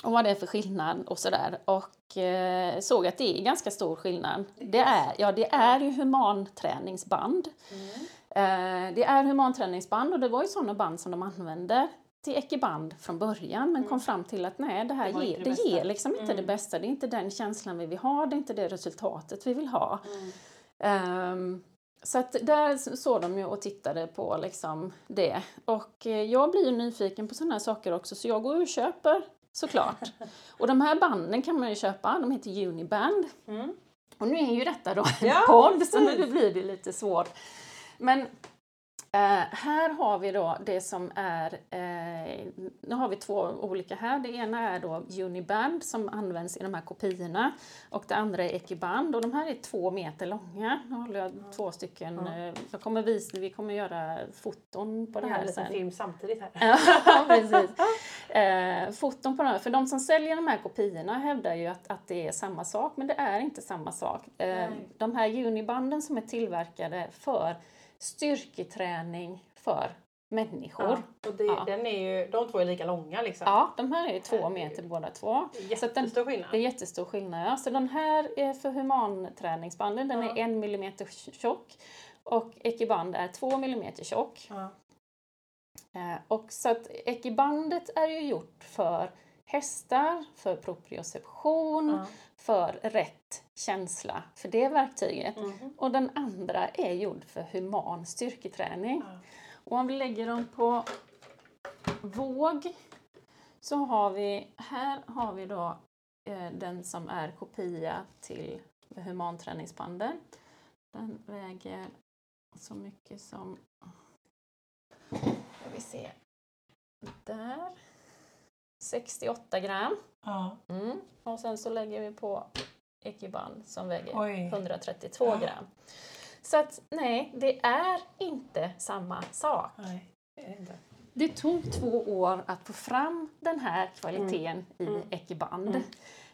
B: och vad det är för skillnad och sådär och eh, såg att det är ganska stor skillnad. Det är, ja, det är ju humanträningsband.
A: Mm.
B: Eh, det är humanträningsband och det var ju sådana band som de använde till ekiband från början men kom fram till att nej, det här
A: Det
B: ger,
A: det
B: det ger liksom inte
A: Mm.
B: det bästa. Det är inte den känslan vi vill ha, det är inte det resultatet vi vill ha.
A: Mm.
B: Ehm, så att där såg de ju och tittade på liksom det. Och eh, jag blir ju nyfiken på sådana här saker också så jag går och köper såklart. Och de här banden kan man ju köpa, de heter Uniband.
A: Mm.
B: Och nu är ju detta då en
A: Ja,
B: podd så nu blir det lite svårt. Men eh, här har vi då det som är, eh, nu har vi två olika här. Det ena är då Uniband som används i de här kopiorna och det andra är Ekiband och de här är två meter långa. Nu håller jag två stycken, eh, jag kommer visa, vi kommer göra foton på det här sen.
A: film samtidigt här.
B: Ja, precis. Eh, foton på de här. För de som säljer de här kopiorna hävdar ju att, att det är samma sak, men det är inte samma sak. Eh, de här unibanden som är tillverkade för styrketräning för människor.
A: Ja, och det,
B: Ja.
A: den är ju, de två är lika långa liksom.
B: Ja, de här är två meter båda två. Så att den,
A: Jättestor skillnad.
B: det är jättestor skillnad. Ja. Så den här är för humanträningsbanden, den är en millimeter tjock. Och Ekiband är två millimeter tjock. Eh, och så att Ekibandet är ju gjort för hästar, för proprioception. För rätt känsla för det verktyget.
A: Mhm.
B: Och den andra är gjord för human styrketräning.
A: Ja.
B: Och om vi lägger dem på våg så har vi, här har vi då eh, den som är kopia till humanträningsbanden. Den väger så mycket som, ska vi se, där. 68 gram.
A: Ja.
B: Mm. Och sen så lägger vi på Ekiband som väger
A: Oj.
B: 132
A: Ja.
B: gram. Så att nej, det är inte samma sak.
A: Nej, det är det inte.
B: Det tog två år att få fram den här kvaliteten i
A: Mm.
B: Ekiband.
A: Mm.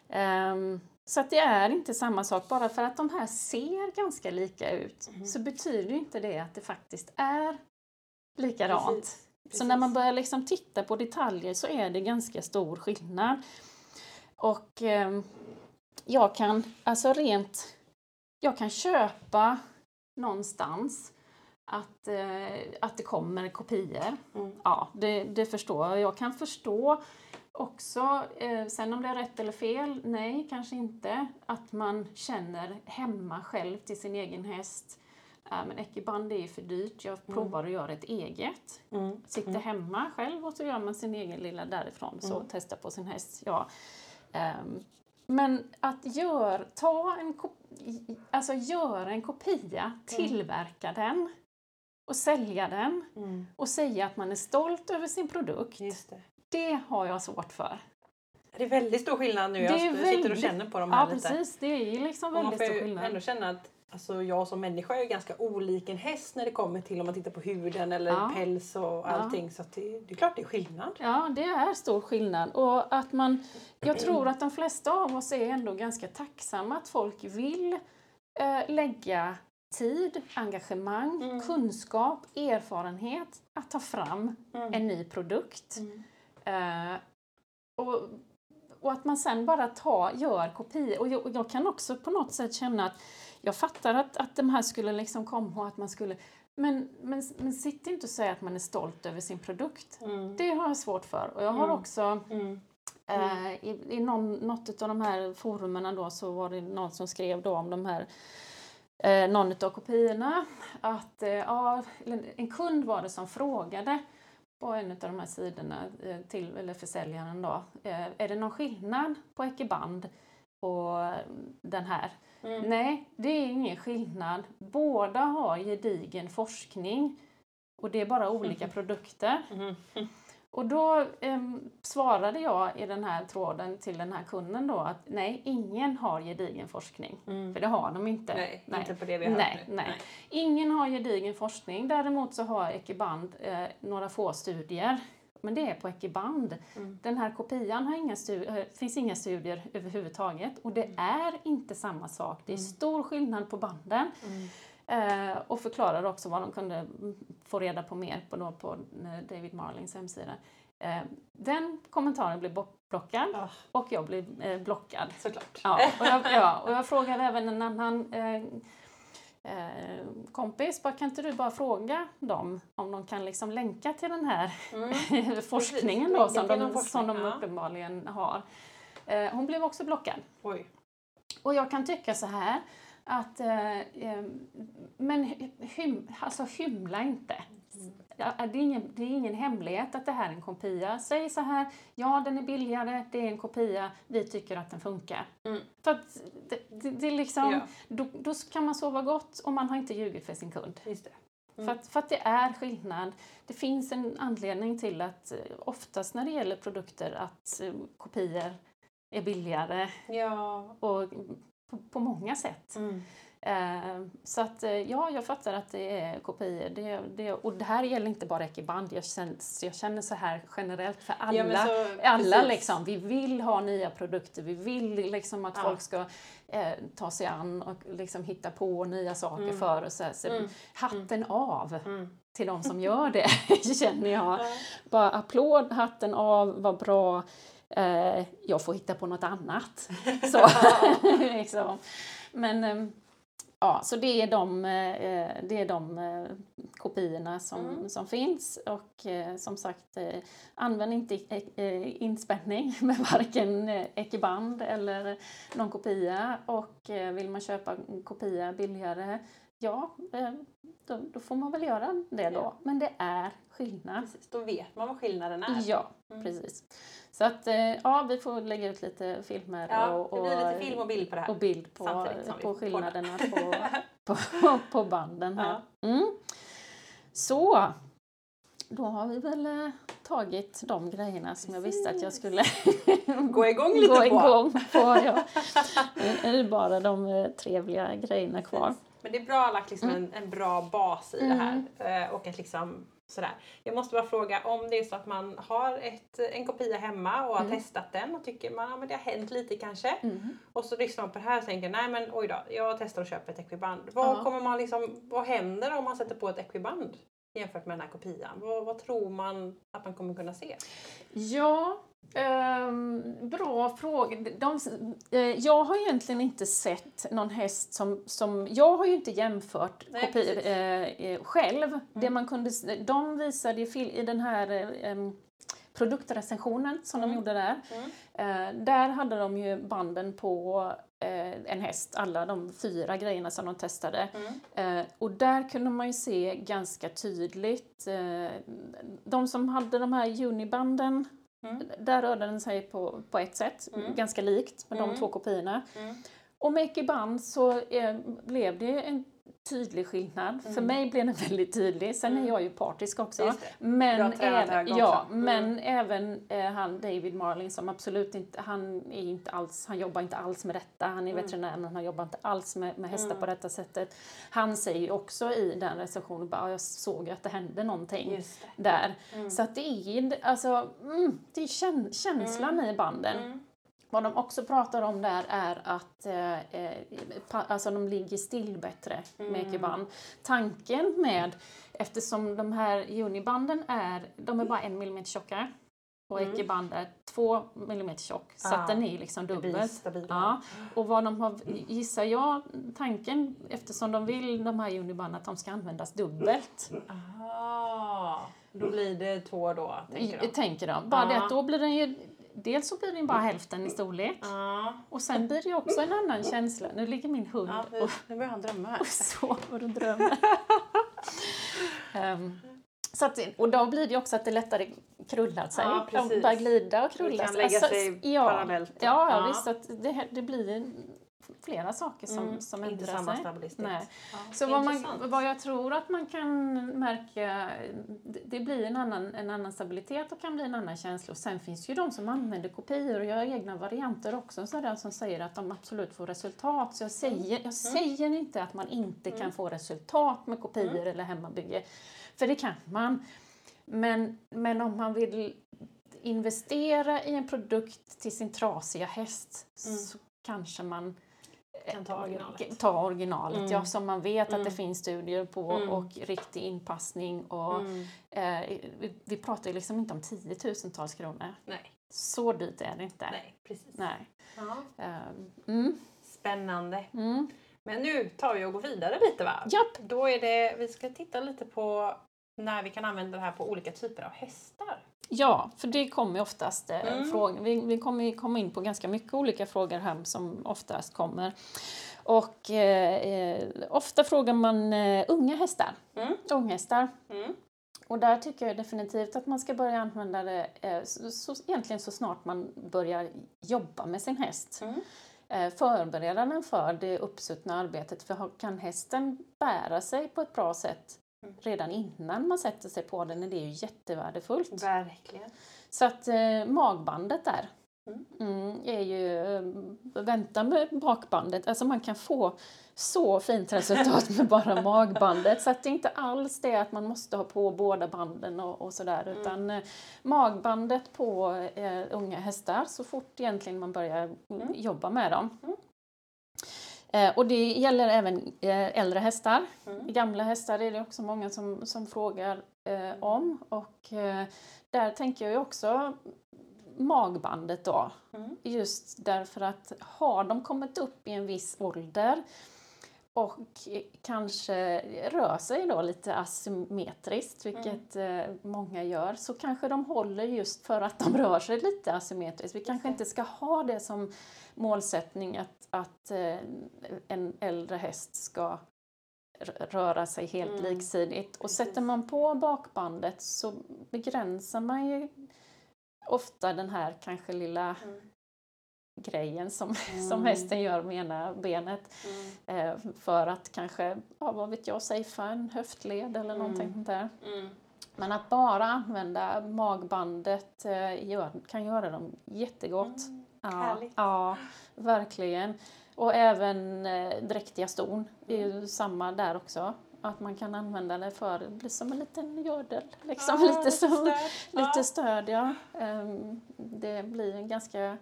B: Ehm, så att det är inte samma sak. Bara för att de här ser ganska lika ut
A: Mm.
B: så betyder inte det att det faktiskt är likadant.
A: Precis.
B: Så när man börjar liksom titta på detaljer så är det ganska stor skillnad. Och ehm, jag kan, alltså rent, jag kan köpa någonstans att, eh, att det kommer kopior.
A: Mm.
B: Ja, det, det förstår jag. Jag kan förstå också, eh, sen om det är rätt eller fel, nej kanske inte, att man känner hemma själv till sin egen häst. Äh, men Ekiband är för dyrt, jag provar att göra ett eget.
A: Mm.
B: Sitter
A: Mm.
B: hemma själv och så gör man sin egen lilla därifrån, så
A: Mm.
B: testa på sin häst. Ja. Ehm, men att gör, ta en alltså göra en kopia, tillverka den och sälja den
A: Mm.
B: och säga att man är stolt över sin produkt.
A: Det.
B: Det har jag svårt för.
A: Det är väldigt stor skillnad nu. Jag sitter och
B: väldigt-
A: känner på de här
B: Ja
A: lite.
B: precis, det är liksom
A: Och man
B: väldigt
A: får
B: stor
A: ju
B: skillnad.
A: ändå känna att alltså, jag som människa är ganska olik en häst när det kommer till om man tittar på huden eller
B: Ja.
A: päls och allting. Så att det, det är klart det är skillnad.
B: Ja, det är stor skillnad. Och att man, jag tror att de flesta av oss är ändå ganska tacksamma att folk vill eh, lägga tid, engagemang,
A: Mm.
B: kunskap, erfarenhet att ta fram
A: Mm.
B: en ny produkt.
A: Mm.
B: Eh, och, och att man sen bara tar, gör kopior. Och jag, jag kan också på något sätt känna att jag fattar att, att de här skulle liksom komma och att man skulle men, men, men sitt inte och säg att man är stolt över sin produkt.
A: Mm.
B: Det har jag svårt för. Och jag har
A: Mm.
B: också
A: Mm.
B: Eh, I i någon, något av de här forumen då så var det någon som skrev då om de här eh, någon av kopiorna att eh, ja, en kund var det som frågade på en av de här sidorna eh, till eller försäljaren då. Eh, är det någon skillnad på Ekiband och den här?
A: Mm.
B: Nej, det är ingen skillnad. Båda har gedigen forskning och det är bara olika produkter.
A: Mm.
B: Och då em, svarade jag i den här tråden till den här kunden då att nej, ingen har gedigen forskning.
A: Mm.
B: För det har de inte.
A: Nej, inte på det vi har
B: nej,
A: nu.
B: nej. Ingen har gedigen forskning. Däremot så har Ekiband eh, några få studier. Men det är på Ekiband.
A: Mm.
B: Den här kopian har inga stu- eh, finns inga studier överhuvudtaget. Och det är inte samma sak. Det är stor skillnad på banden.
A: Mm.
B: Eh, och förklarade också vad de kunde mm, få reda på mer på, då på eh, David Marlings hemsida. Eh, den kommentaren blev blockad
A: Ah,
B: och jag blev eh, blockad.
A: såklart.
B: Ja, och, jag, ja, och jag frågade även en annan eh, kompis, bara, kan inte du bara fråga dem om de kan liksom länka till den här
A: Mm.
B: forskningen
A: Precis,
B: då, som de,
A: forskning,
B: som de uppenbarligen har. Eh, hon blev också blockad.
A: Oj.
B: Och jag kan tycka så här att eh, eh, men hym, alltså hymla inte. Ja, Det är, ingen, det är ingen hemlighet att det här är en kopia. Säg så här, ja den är billigare, det är en kopia, vi tycker att den funkar.
A: Mm.
B: Att det, det, det är liksom,
A: Ja.
B: då, då kan man sova gott och man har inte ljugit för sin kund.
A: Just. Mm.
B: För, att, för att det är skillnad. Det finns en anledning till att eh, oftast när det gäller produkter att eh, kopior är billigare
A: Ja.
B: och på, på många sätt.
A: Mm.
B: Eh, så att eh, ja, jag fattar att det är kopior. Det, det, och det här gäller inte bara Ekiband. Jag känner, jag känner så här generellt för alla.
A: Ja, så-
B: alla liksom. Vi vill ha nya produkter. Vi vill liksom att
A: Ja.
B: folk ska eh, ta sig an och liksom hitta på nya saker
A: Mm.
B: för oss. Så, så,
A: Mm.
B: Hatten av
A: Mm.
B: till de som gör det, känner jag. Bara applåd, hatten av, vad bra. Eh, jag får hitta på något annat. Så, liksom. Men ehm, ja, så det är de, eh, det är de eh, kopiorna som,
A: Mm.
B: som finns. Och eh, som sagt, eh, använd inte eh, inspänning med varken eh, Ekiband eller någon kopia. Och eh, vill man köpa kopia billigare, ja, eh, då, då får man väl göra det då. Men det är skillnad.
A: Precis, då vet man vad skillnaden är.
B: Ja,
A: Mm.
B: precis. Så att eh, ja, vi får lägga ut lite filmer
A: Ja,
B: och,
A: det blir lite film och bild på det här.
B: och bild på, på skillnaderna på, på, på banden här.
A: Ja.
B: Mm. Så, då har vi väl eh, tagit de grejerna som jag visste att jag skulle
A: Gå igång lite
B: gå igång på. Ja. Nu är det bara de eh, trevliga grejerna kvar.
A: Men det är bra att ha lagt liksom en, en bra bas i det
B: Mm.
A: här. Eh, Och att liksom sådär. Jag måste bara fråga om det är så att man har ett, en kopia hemma och har
B: Mm.
A: testat den och tycker man ja, det har hänt lite kanske.
B: Mm.
A: Och så lyssnar man på det här och tänker nej men oj då, jag testar och köper ett ekviband. Vad,
B: Ja.
A: kommer man liksom, vad händer om man sätter på ett ekviband jämfört med den här kopian? Vad, vad tror man att man kommer kunna se?
B: Ja, ehm, bra fråga. De, eh, jag har egentligen inte sett någon häst som... som jag har ju inte jämfört
A: Nej,
B: kopior.
A: Mm.
B: eh, eh, själv. Det man kunde, de visade ju i den här eh, produktrecensionen som de
A: Mm.
B: gjorde där. Eh, där hade de ju banden på eh, en häst, alla de fyra grejerna som de testade.
A: Mm.
B: Och där kunde man ju se ganska tydligt, de som hade de här unibanden,
A: Mm.
B: där rörde den sig på, på ett sätt,
A: Mm.
B: ganska likt med
A: Mm.
B: de två kopiorna.
A: Mm.
B: Och med Ekiband så eh, blev det en tydlig skillnad. För
A: Mm.
B: mig blev den väldigt tydlig. Sen
A: Mm.
B: är jag ju partisk också. Men, även, ja.
A: Mm.
B: men även eh, han David Marling som absolut inte, han är inte alls, han jobbar inte alls med detta. Han är
A: Mm.
B: veterinär men han jobbar inte alls med, med hästar
A: Mm.
B: på detta sättet. Han säger ju också i den recensionen bara, "Ja, jag såg att det hände någonting där.
A: Mm.
B: Så att det är, alltså, mm, det är käns- känslan i banden. Vad de också pratar om där är att eh, eh, alltså de ligger still bättre med
A: Mm.
B: ekiband. Tanken med, eftersom de här unibanden är, de är bara en millimeter tjocka och
A: Mm.
B: ekiband är två millimeter tjock. Så
A: Ah,
B: att den är liksom
A: Det
B: dubbelt. Ja. Och vad de har, gissar jag, tanken eftersom de vill de här unibanden att de ska användas dubbelt.
A: Ah, då blir det två då, tänker de.
B: Tänker de. Bara det
A: Ja.
B: att då blir den ju, dels så blir den bara hälften i storlek.
A: Ja,
B: Och sen blir det också en annan känsla. Nu ligger min hund
A: ja
B: och,
A: nu, nu börjar han drömma här.
B: och sover och drömmer. Ehm, så att, och då blir det också att det lättare krullar sig.
A: Ja,
B: De börjar glida och
A: Det
B: krulla
A: kan
B: sig.
A: lägga sig
B: ja,
A: parallellt.
B: Ja, ja, visst. Att det, det blir flera saker som,
A: Mm,
B: som
A: inte
B: ändrar
A: samma
B: sig.
A: stabilitet.
B: Nej.
A: Ja,
B: Så vad, man, vad jag tror att man kan märka, det, det blir en annan, en annan stabilitet och kan bli en annan känsla. Och sen finns ju de som använder kopior och gör egna varianter också, så där som säger att de absolut får resultat. Så jag säger, jag säger inte att man inte kan få resultat med kopior eller hemmabygge, för det kan man. Men, men om man vill investera i en produkt till sin trasiga häst
A: Mm.
B: så kanske man
A: Kan ta originalet.
B: ta originalet,
A: Mm.
B: ja, som man vet att
A: Mm.
B: det finns studier på
A: Mm.
B: och riktig inpassning. Och,
A: Mm.
B: eh, vi, vi pratar ju liksom inte om tiotusentals kronor.
A: Nej,
B: Så dyrt är det inte.
A: nej, precis.
B: Nej. Mm,
A: Spännande.
B: mm.
A: Men nu tar vi och går vidare lite va?
B: Japp.
A: Då är det, vi ska titta lite på när vi kan använda det här på olika typer av hästar.
B: Ja, för det kommer oftast eh,
A: Mm.
B: frågor. Vi, vi kommer komma in på ganska mycket olika frågor här som oftast kommer. Och eh, eh, ofta frågar man eh, unga hästar.
A: Mm.
B: Unghästar.
A: Mm.
B: Och där tycker jag definitivt att man ska börja använda det eh, så, så, egentligen så snart man börjar jobba med sin häst.
A: Mm.
B: Eh, förbereda den för det uppsuttna arbetet. För kan hästen bära sig på ett bra sätt. Redan innan man sätter sig på den är det ju jättevärdefullt.
A: Verkligen.
B: Så att eh, magbandet där
A: Mm.
B: mm, är ju, eh, vänta med bakbandet, alltså man kan få så fint resultat med bara magbandet så att det är inte alls det att man måste ha på båda banden och, och sådär
A: Mm.
B: utan eh, magbandet på eh, unga hästar så fort egentligen man börjar
A: Mm.
B: jobba med dem.
A: Mm.
B: Eh, och det gäller även eh, äldre hästar.
A: Mm.
B: Gamla hästar är det också många som, som frågar eh, om. Och eh, där tänker jag också magbandet då.
A: Mm.
B: Just därför att har de kommit upp i en viss ålder och kanske rör sig då lite asymmetriskt, vilket eh, många gör, så kanske de håller just för att de rör sig lite asymmetriskt. Vi kanske inte ska ha det som målsättning att, att eh, en äldre häst ska röra sig helt
A: Mm,
B: liksidigt. Och
A: precis.
B: sätter man på bakbandet så begränsar man ju ofta den här kanske lilla
A: Mm.
B: grejen som,
A: Mm.
B: som hästen gör med ena benet
A: Mm.
B: eh, för att kanske, ja, vad vet jag, safea en höftled eller någonting
A: Mm.
B: sånt där.
A: Mm.
B: Men att bara använda magbandet eh, gör, kan göra dem jättegott. Ja,
A: Härligt.
B: ja, verkligen. Och även eh, dräktiga ston är ju samma där också. Att man kan använda det för, det blir som en liten gördel. Liksom,
A: Ja,
B: lite, som,
A: stöd.
B: lite
A: Ja.
B: stöd, ja. Ehm, det blir en ganska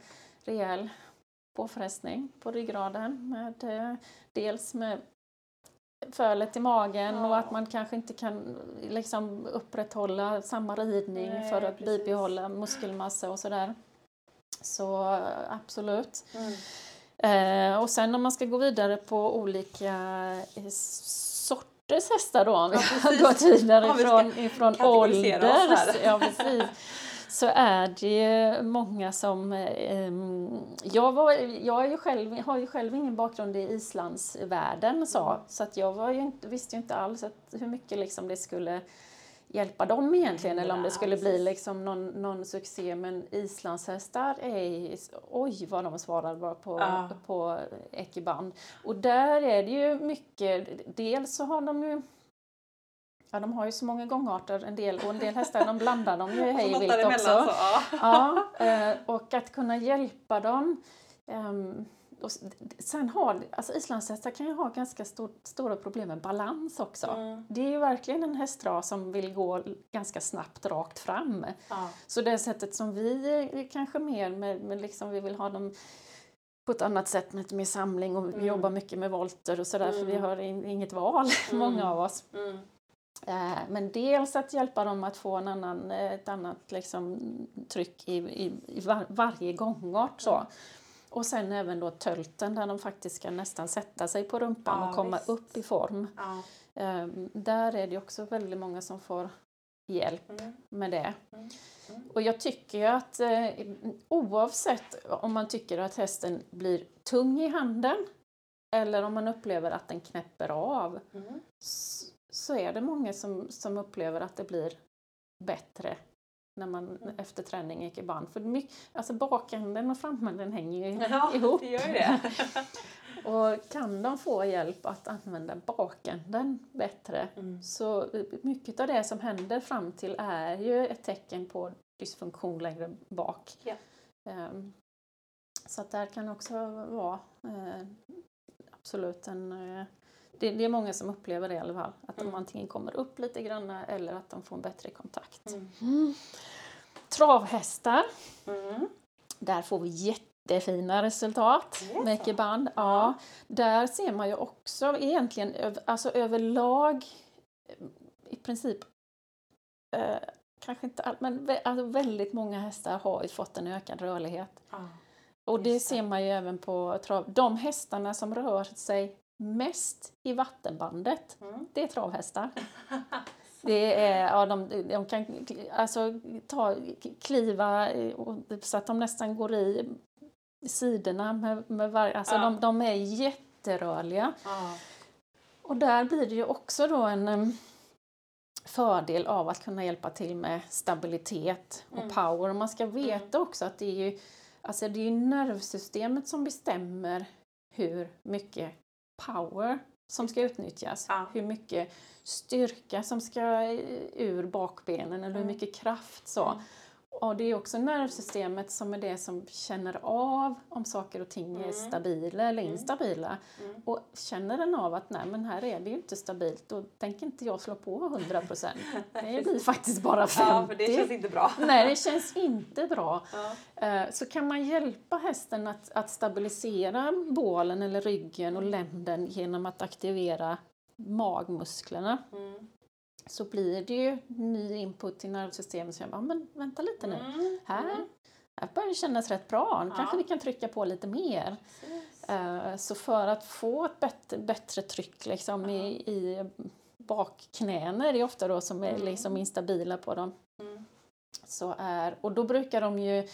B: rejäl påfrestning på ryggraden. Med, eh, dels med fölet i magen och
A: Ja.
B: att man kanske inte kan liksom, upprätthålla samma ridning
A: Nej,
B: för att
A: precis.
B: bibehålla muskelmassa och sådär. Så absolut.
A: Mm.
B: Eh, och sen om man ska gå vidare på olika eh, sorters hästar då, om vi
A: Ja,
B: gått vidare
A: Ja, vi ska
B: ifrån, ifrån
A: kategorisera oss
B: ålder.
A: här.
B: Ja, precis. Så är det ju många som... Eh, jag, var, jag är ju själv, har ju själv ingen bakgrund i islandsvärlden så,
A: Mm.
B: så att jag var ju inte, visste ju inte alls att, hur mycket liksom det skulle hjälpa dem egentligen eller om det skulle bli liksom någon, någon succé. Men islandshästar är, oj vad de svarar bra på,
A: Ja.
B: på ekiband. Och där är det ju mycket, dels så har de ju Ja, de har ju så många gångarter en del och en del hästar de blandar de ju hej vilt också.
A: Så, ja.
B: Ja, eh, och att kunna hjälpa dem. ehm, och sen har, alltså islandshästar kan ju ha ganska stor, stora problem med balans också.
A: Mm.
B: Det är ju verkligen en hästras som vill gå ganska snabbt rakt fram.
A: Ja.
B: Så det sättet som vi är kanske mer med, med liksom vi vill ha dem på ett annat sätt med lite mer samling och vi
A: Mm.
B: jobbar mycket med volter och sådär för vi
A: Mm.
B: har in, inget val, många av oss.
A: Mm.
B: Eh, Men dels att hjälpa dem att få en annan, eh, ett annat liksom, tryck i, i, i var, varje gångart. Så. Och sen även då tölten där de faktiskt ska nästan sätta sig på rumpan
A: Ja,
B: och komma
A: visst.
B: upp i form.
A: Ja.
B: Eh, Där är det också väldigt många som får hjälp
A: Mm.
B: med det.
A: Mm. Mm.
B: Och jag tycker ju att eh, oavsett om man tycker att hästen blir tung i handen eller om man upplever att den knäpper av
A: Mm.
B: s- så är det många som, som upplever att det blir bättre när man
A: Mm.
B: efter träning gick i band. För mycket, alltså bakänden och framänden hänger ju
A: Ja,
B: ihop.
A: det gör det.
B: Och kan de få hjälp att använda bakänden bättre
A: Mm.
B: så mycket av det som händer fram till är ju ett tecken på dysfunktion längre bak.
A: Ja.
B: Ehm, så att där kan också vara eh, absolut en... Eh, det, det är många som upplever det i alla fall. Att de
A: Mm.
B: antingen kommer upp lite grann eller att de får en bättre kontakt.
A: Mm.
B: Travhästar.
A: Mm.
B: Där får vi jättefina resultat med
A: så?
B: ekiband. Ja.
A: Ja.
B: Där ser man ju också egentligen alltså överlag eh, i princip eh, kanske inte allt, men alltså väldigt många hästar har ju fått en ökad rörlighet.
A: Ja.
B: Och det. ser man ju även på trav. De hästarna som rör sig mest i vattenbandet,
A: Mm.
B: det är travhästar. Det är, ja, de, de kan alltså, ta, kliva så att de nästan går i sidorna med, med varje, alltså
A: Ja.
B: de, de är jätterörliga.
A: Ja.
B: Och där blir det ju också då en fördel av att kunna hjälpa till med stabilitet och
A: Mm.
B: power. Och man ska veta också att det är ju, alltså det är nervsystemet som bestämmer hur mycket power som ska utnyttjas.
A: Ja.
B: Hur mycket styrka som ska ur bakbenen eller hur
A: Mm.
B: mycket kraft så.
A: Mm.
B: Och det är också nervsystemet som är det som känner av om saker och ting är
A: Mm.
B: stabila eller
A: Mm.
B: instabila.
A: Mm.
B: Och känner den av att nej men här är det ju inte stabilt, då tänker inte jag slå på 100 procent. Det blir faktiskt bara 50.
A: Ja, för det känns inte bra.
B: Nej, det känns inte bra.
A: Ja.
B: Eh, Så kan man hjälpa hästen att, att stabilisera bålen eller ryggen och länden genom att aktivera magmusklerna
A: Mm.
B: Så blir det ju ny input till nervsystemet. Så jag bara, men vänta lite nu.
A: Mm.
B: Här,
A: Mm.
B: här börjar det kännas rätt bra. Nu
A: Ja.
B: kanske vi kan trycka på lite mer. Eh, Så för att få ett bättre, bättre tryck liksom i, i bakknäna är det ofta då som är
A: Mm.
B: liksom instabila på dem.
A: Mm.
B: Så är, och då brukar de ju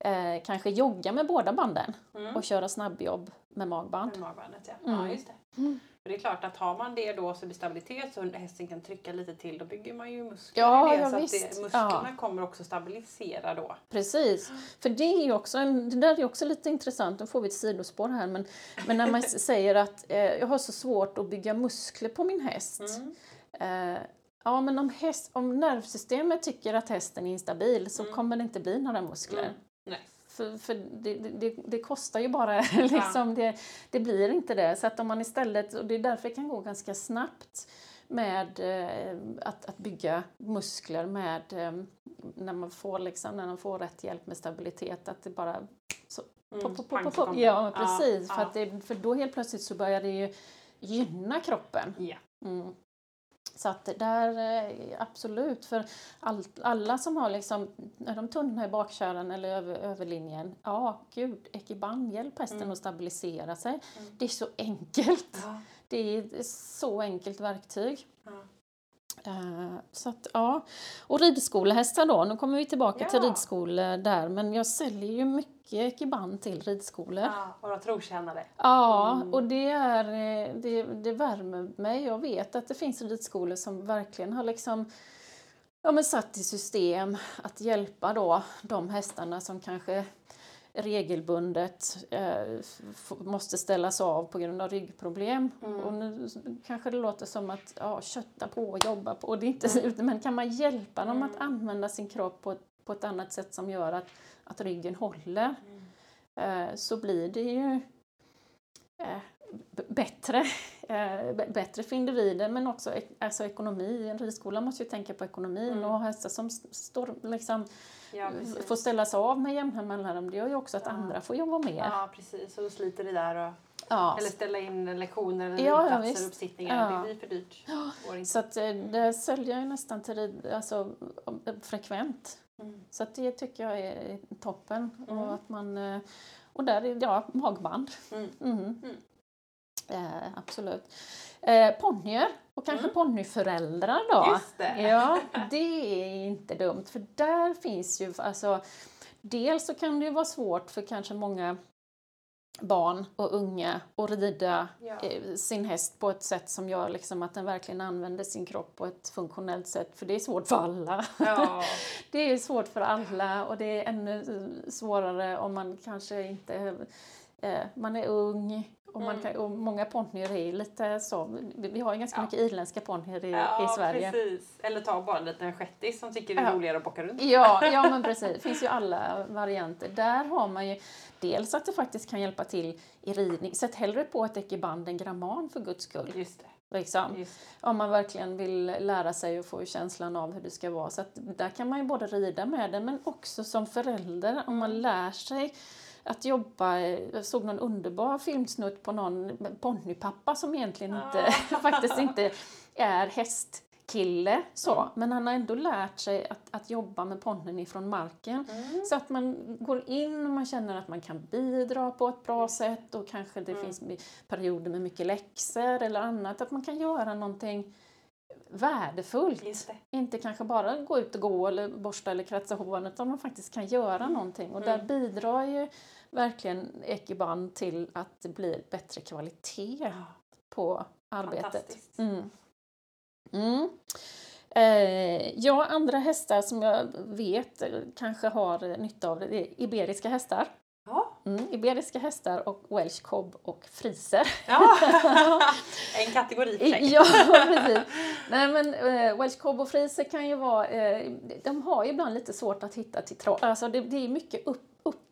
B: eh, kanske jogga med båda banden
A: Mm.
B: och köra snabbjobb med magband.
A: Med magbandet, ja.
B: Mm.
A: ja just det. För det är klart att har man det då så blir stabilitet så hästen kan trycka lite till då bygger man ju muskler
B: Ja,
A: det.
B: ja,
A: så att det, musklerna kommer också stabilisera då.
B: Precis, för det är ju också, en, det där är också lite intressant, nu får vi ett sidospår här, men, men när man säger att eh, jag har så svårt att bygga muskler på min häst.
A: Mm.
B: Eh, ja, men om, häst, om nervsystemet tycker att hästen är instabil så
A: Mm.
B: kommer det inte bli några muskler.
A: Mm.
B: För, för det, det, det, kostar ju bara, liksom, det, det blir inte det. Så att om man istället, och det är därför det kan gå ganska snabbt med eh, att, att bygga muskler med eh, när man får liksom, när man får rätt hjälp med stabilitet, att det bara så,
A: Mm.
B: pop, pop, pop, pop. Ja, precis.
A: Ja,
B: För,
A: ja.
B: att det, för då helt plötsligt så börjar det ju gynna kroppen.
A: Ja.
B: Mm. Så att där, eh, absolut, för all, alla som har liksom, är de tunna i bakkärran eller över, överlinjen, ja gud, Ekiban, hjälp hästen
A: Mm.
B: att stabilisera sig.
A: Mm.
B: Det är så enkelt.
A: Ja.
B: Det är ett så enkelt verktyg.
A: Ja.
B: Eh, så att, ja. Och ridskolehästar då, nu kommer vi tillbaka till
A: Ja.
B: ridskolor där, men jag säljer ju mycket Ekiban till ridskolor.
A: Ja, våra trotjänare.
B: Ja,
A: Mm.
B: och det, är, det, det värmer mig. Jag vet att det finns ridskolor som verkligen har liksom, ja, men satt i system att hjälpa då de hästarna som kanske regelbundet eh, måste ställas av på grund av ryggproblem.
A: Mm.
B: Och nu kanske det låter som att ja, kötta på och jobba på, och det är inte så, men kan man hjälpa dem att
A: Mm.
B: använda sin kropp på, på ett annat sätt som gör att, att ryggen håller eh, så blir det ju eh, bättre, eh, bättre för individen men också alltså ekonomi. En ridskola måste ju tänka på ekonomin
A: Mm.
B: och hästar som står, liksom,
A: Ja,
B: får ställas av med jämna mellanrum. Det gör ju också att
A: Ja.
B: andra får jobba mer.
A: Ja, precis. Och då sliter det där. Och,
B: Ja.
A: Eller ställa in lektioner eller
B: Ja, ja,
A: platser och uppsittningar.
B: Ja.
A: Det blir för dyrt. Inte.
B: Så att det säljer jag ju nästan till rid, alltså, frekvent.
A: Mm.
B: Så det tycker jag är toppen.
A: Mm.
B: Och, att man, eh, och där är ja, magband.
A: Mm.
B: Mhm.
A: Mm.
B: Eh, absolut. Eh, ponnyer och kanske
A: Mm.
B: ponnyföräldrar då.
A: Just det.
B: Ja, det är inte dumt för där finns ju alltså Dels så kan det ju vara svårt för kanske många barn och unga att rida
A: Ja.
B: eh, sin häst på ett sätt som gör liksom att den verkligen använder sin kropp på ett funktionellt sätt. För det är svårt för alla.
A: Ja.
B: Det är svårt för alla och det är ännu eh, svårare om man kanske inte eh, man är ung och, man
A: Mm.
B: kan, och många ponnyer är lite så. Vi vi har ju ganska
A: Ja.
B: mycket irländska ponnyer i,
A: ja,
B: i Sverige.
A: precis. Eller ta bara en liten shettis som tycker det är
B: Ja.
A: roligare att bocka runt.
B: Ja, ja men precis. Det finns ju alla varianter. Där har man ju dels att det faktiskt kan hjälpa till i ridning. Sätt hellre på ett ekiband än gramman för guds skull.
A: Just det.
B: Liksom.
A: Just
B: Om man verkligen vill lära sig och få känslan av hur det ska vara. Så att där kan man ju både rida med det men också som förälder om man lär sig att jobba. Jag såg någon underbar filmsnutt på någon ponnypappa som egentligen inte, faktiskt inte är hästkille så. Men han har ändå lärt sig att, att jobba med ponnyn ifrån marken.
A: Mm.
B: Så att man går in och man känner att man kan bidra på ett bra sätt och kanske det
A: Mm.
B: finns perioder med mycket läxor eller annat. Att man kan göra någonting värdefullt. Inte kanske bara gå ut och gå eller borsta eller kratsa håren utan man faktiskt kan göra någonting. Och där
A: Mm.
B: bidrar ju verkligen Ekiban till att det blir bättre kvalitet på arbetet. Mm. Eh, ja, andra hästar som jag vet kanske har nytta av det, det är iberiska hästar.
A: Ja.
B: Mm, iberiska hästar och welsh cob och friser.
A: ja. en kategori för sig.
B: Ja, precis. Nej, men eh, welsh cob och friser kan ju vara, eh, de har ju ibland lite svårt att hitta till trav. Alltså det, det är mycket upp,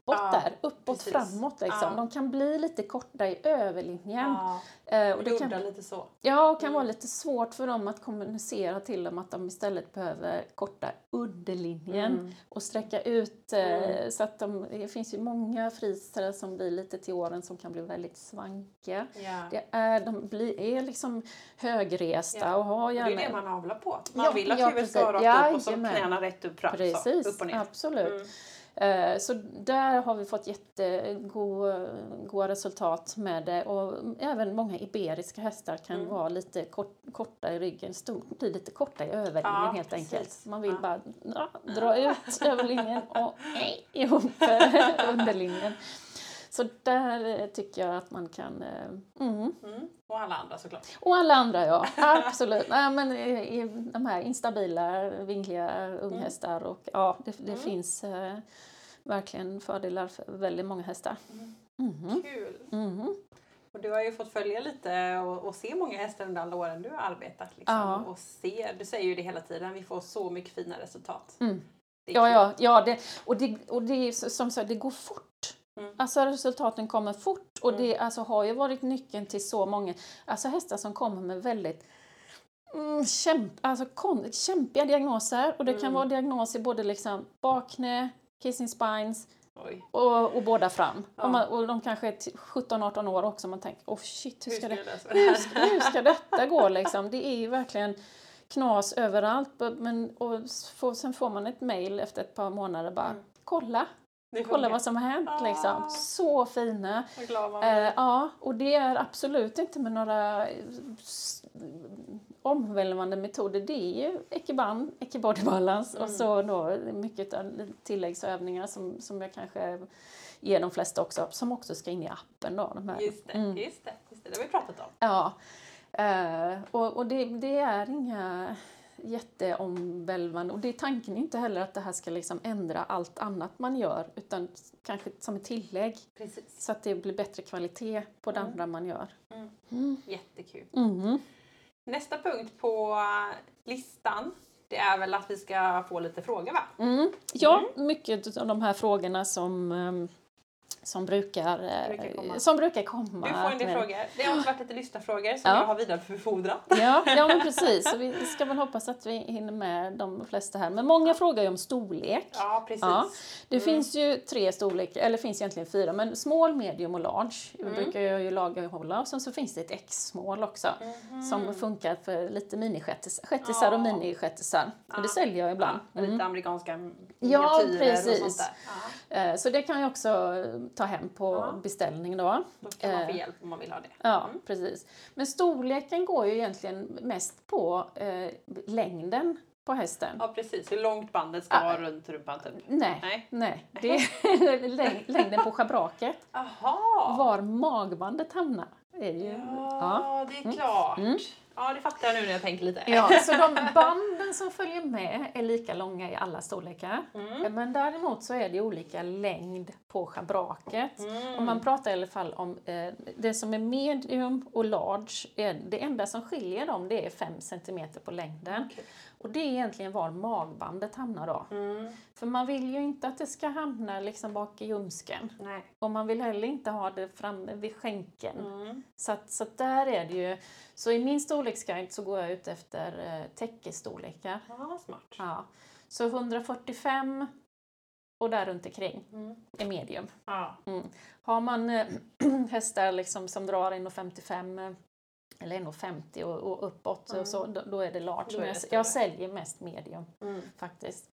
B: uppåt
A: Ja,
B: där, uppåt
A: precis.
B: framåt liksom.
A: Ja.
B: De kan bli lite korta i överlinjen.
A: Ja.
B: Eh, och det kan,
A: lite så.
B: ja, och kan
A: Mm.
B: vara lite svårt för dem att kommunicera till dem att de istället behöver korta underlinjen
A: Mm.
B: och sträcka ut. Eh,
A: Mm.
B: Så att de, det finns ju många friser som blir lite till åren som kan bli väldigt svankiga.
A: Ja.
B: Det är, de blir, är liksom högresta
A: Ja.
B: och har
A: Och det
B: gärna...
A: är det man avlar på. Man vill att
B: ja,
A: huvudet ska vara rakt upp och så knäna rätt upp fram.
B: Precis,
A: Så, upp och ner.
B: absolut. Eh, Så där har vi fått jättegoda goda resultat med det och även många iberiska hästar kan
A: Mm.
B: vara lite kort, korta i ryggen, stor, blir lite korta i överlinjen
A: Ja,
B: helt
A: precis.
B: enkelt. Man vill
A: Ja.
B: bara ja, dra ut överlinjen och ihop underlinjen. Så där eh, tycker jag att man kan... eh, Mm.
A: Mm. Och alla andra såklart.
B: Och alla andra ja, absolut. Nej, men i, i de här instabila, vingliga unghästar och ja, det, det
A: Mm.
B: finns eh, verkligen fördelar för väldigt många hästar. Mhm.
A: Kul!
B: Mhm.
A: Och du har ju fått följa lite och, och se många hästar under alla åren du har arbetat. Liksom,
B: Ja.
A: och se, du säger ju det hela tiden, vi får så mycket fina resultat.
B: Mm. Ja, ja, ja det, och, det, och det som sagt, det går fort.
A: Mm.
B: Alltså resultaten kommer fort och det alltså, har ju varit nyckeln till så många alltså, hästar som kommer med väldigt mm, kämp, alltså, kon, kämpiga diagnoser. Och det kan
A: Mm.
B: vara diagnoser i både liksom, bakknä, kissing spines och, och båda fram.
A: Ja.
B: Och, man, och de kanske är t- 17-18 år också. Man tänker, oh shit, hur
A: Hur
B: ska,
A: ska
B: det,
A: lösa
B: hur,
A: det
B: ska, hur ska detta gå liksom? Det är ju verkligen knas överallt. Men, och får, sen får man ett mail efter ett par månader bara,
A: Mm.
B: kolla,
A: Det
B: kolla vad som har hänt
A: Ah.
B: liksom. Så fina. Eh, ja, och det är absolut inte med några eh, omvälvande metoder. Det är ju Ekiban, Ekibody Balance och
A: Mm.
B: så då mycket tilläggsövningar som, som jag kanske ger de flesta också, som också ska in i appen då. De här.
A: Just det,
B: Mm.
A: just det, just det, det har vi pratat om.
B: Ja, eh, och, och det, det är inga jätteomvälvande och det är tanken inte heller att det här ska liksom ändra allt annat man gör utan kanske som ett tillägg
A: Precis.
B: så att det blir bättre kvalitet på det
A: Mm.
B: andra man gör.
A: Mm.
B: Mm.
A: Jättekul.
B: Mhm.
A: Nästa punkt på listan, det är väl att vi ska få lite frågor va?
B: Mm. Ja, mycket av de här frågorna som, ehm, som, brukar, eh,
A: Brukar komma.
B: som brukar komma.
A: Du får en del frågor. Det har också varit lite lyssnarfrågor som
B: Ja.
A: jag har vidarebefordrat.
B: Ja, ja men precis. Så vi ska väl hoppas att vi hinner med de flesta här. Men många frågar ju om storlek.
A: Ja, precis.
B: Ja. Det
A: Mm.
B: finns ju tre storlekar, eller finns egentligen fyra, men small, medium och large
A: Mm.
B: brukar jag ju lagerhålla. Och sen så finns det ett X-small också
A: Mhm.
B: som funkar för lite miniskättisar och
A: Ja.
B: Och
A: Ja.
B: det säljer jag ibland.
A: Ja,
B: Mm.
A: Lite amerikanska
B: Ja,
A: miniatyrer och
B: precis.
A: sånt där. Ja,
B: Eh, Så det kan jag också ta hem på
A: Ja.
B: beställning då.
A: då kan man få
B: Eh.
A: hjälp om man vill ha det.
B: Ja,
A: Mm.
B: precis. Men storleken går ju egentligen mest på eh, längden på hästen.
A: Ja, precis. Hur långt bandet ska
B: Ja.
A: vara runt rumpan typ.
B: Nej,
A: Nej.
B: nej. Det är läng- längden på schabraket.
A: Aha!
B: Var magbandet hamnar. Är ju,
A: Ja, det är klart.
B: Mm.
A: Ja, det fattar jag nu när jag tänker lite.
B: Ja, så de banden som följer med är lika långa i alla storlekar.
A: Mm.
B: Men däremot så är det olika längd på schabraket.
A: Mm.
B: Om man pratar i alla fall om eh, det som är medium och large, är, det enda som skiljer dem det är 5 cm på längden.
A: Okej.
B: Och det är egentligen var magbandet hamnar då.
A: Mm.
B: För man vill ju inte att det ska hamna liksom bak i ljumsken.
A: Nej.
B: Och man vill heller inte ha det framme vid skänkeln.
A: Mm.
B: Så, att, så att där är det ju. Så i min storleksguide så går jag ut efter eh, täckestorlekar.
A: Ja, smart.
B: Ja. Så 145 och där runt omkring
A: Mm.
B: är medium.
A: Ja.
B: Har man eh, hästar liksom som drar 1,55 eh, eller 1,50 och, och uppåt
A: Mm.
B: och så, då, då är det large.
A: Är det
B: jag, jag säljer mest medium
A: Mm.
B: faktiskt.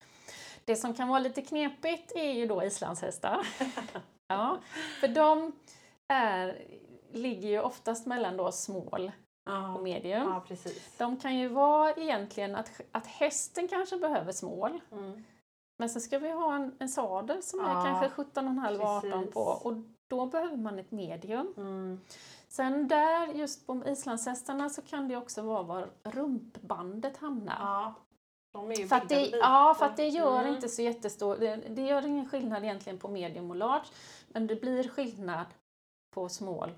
B: Det som kan vara lite knepigt är ju då islandshästar. ja, för de är, ligger ju oftast mellan då small
A: Ja.
B: och medium.
A: Precis.
B: De kan ju vara egentligen att, att hästen kanske behöver small.
A: Mm.
B: Men sen ska vi ha en, en sadel som är
A: Ja,
B: kanske 17,5-18
A: precis.
B: på och då behöver man ett medium.
A: Mm.
B: Sen där just på islandshästarna så kan det också vara var rumpbandet hamnar.
A: Ja. De är ju
B: För det, ja, för att det gör
A: Mm.
B: inte så jättestor... Det, det gör ingen skillnad egentligen på medium och large. Men det blir skillnad på small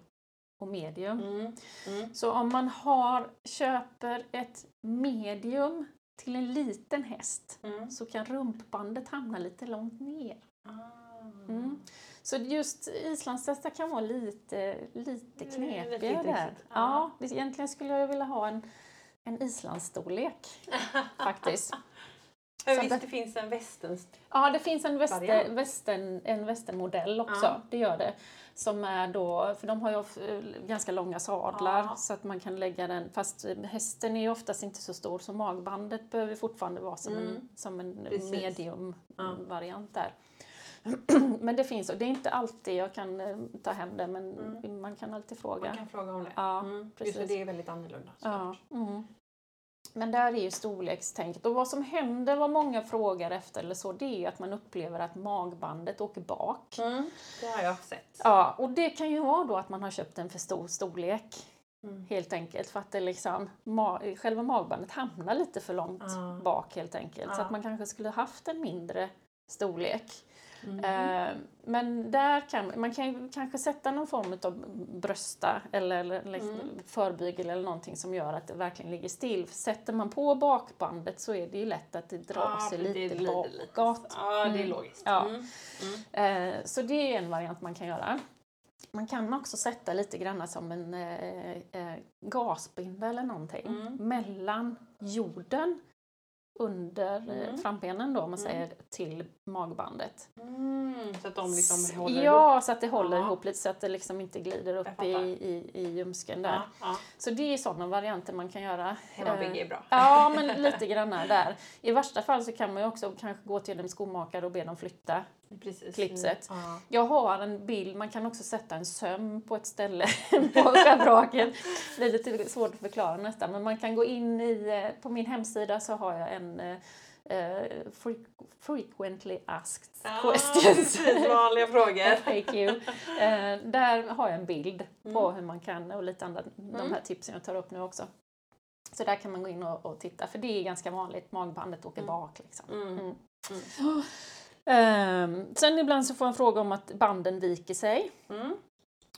B: och medium.
A: Mm. Mm.
B: Så om man har, köper ett medium till en liten häst
A: Mm.
B: så kan rumpbandet hamna lite långt ner.
A: Ah.
B: Mm. Så just islandshästar kan vara lite, lite
A: Mm,
B: knepiga
A: lite
B: där.
A: Ja.
B: Ja, egentligen skulle jag vilja ha en, en islandsstorlek faktiskt.
A: Men visst det finns en västens...
B: Ja, det finns en, väster, västern, en västernmodell också,
A: Ja.
B: det gör det. Som är då, för de har ju of- ganska långa sadlar
A: Ja.
B: så att man kan lägga den, fast hästen är ju oftast inte så stor så magbandet behöver fortfarande vara som
A: Mm.
B: en, som en
A: Precis.
B: medium
A: Ja.
B: variant där. men det finns, och det är inte alltid jag kan eh, ta hem det men
A: Mm.
B: man kan alltid fråga.
A: Man kan fråga om det.
B: Ja,
A: mm. Just
B: precis.
A: det, det är väldigt annorlunda.
B: Ja. Mm. Men där är ju storlekstänket. Och vad som händer, vad många frågar efter eller så, det är ju att man upplever att magbandet åker bak.
A: Mm. Det har jag sett.
B: Ja, och det kan ju vara då att man har köpt en för stor storlek.
A: Mm.
B: Helt enkelt för att det liksom, ma- själva magbandet hamnar lite för långt
A: Ja.
B: bak helt enkelt. Så
A: Ja.
B: att man kanske skulle haft en mindre storlek.
A: Mm.
B: Eh, men där kan man kan kanske sätta någon form av brösta eller, eller liksom
A: Mm.
B: förbygel eller någonting som gör att det verkligen ligger still. Sätter man på bakbandet så är det ju lätt att det drar sig lite
A: det
B: bakåt.
A: Ja, det är
B: Mm.
A: logiskt.
B: Ja.
A: Mm. Mm.
B: Eh, så det är en variant man kan göra. Man kan också sätta lite grann som en eh, eh, gasbinda eller någonting
A: Mm.
B: mellan jorden under eh,
A: Mm.
B: frambenen då, om man
A: Mm.
B: säger, till magbandet.
A: Mm. Så att de liksom håller
B: ja,
A: ihop.
B: så att det håller
A: Ja.
B: ihop lite så att det liksom inte glider upp i, i, i ljumsken där.
A: Ja, ja.
B: Så det är sådana varianter man kan göra.
A: Hemmabygge
B: Eh,
A: är bra.
B: Ja, men lite grann där. I värsta fall så kan man ju också kanske gå till en skomakare och be dem flytta
A: Precis.
B: klippset.
A: Ja.
B: Jag har en bild, man kan också sätta en söm på ett ställe på schabraken. Det är lite svårt att förklara nästan, men man kan gå in i, eh, på min hemsida så har jag en eh, eh, fre- frequently asked questions.
A: precis, vanliga frågor.
B: FAQ. Eh, där har jag en bild på
A: Mm.
B: hur man kan och lite andra, de
A: Mm.
B: här tipsen jag tar upp nu också. Så där kan man gå in och, och titta, för det är ganska vanligt, magbandet åker
A: Mm.
B: bak. Liksom. Ehm, sen ibland så får jag fråga om att banden viker sig.
A: Mm.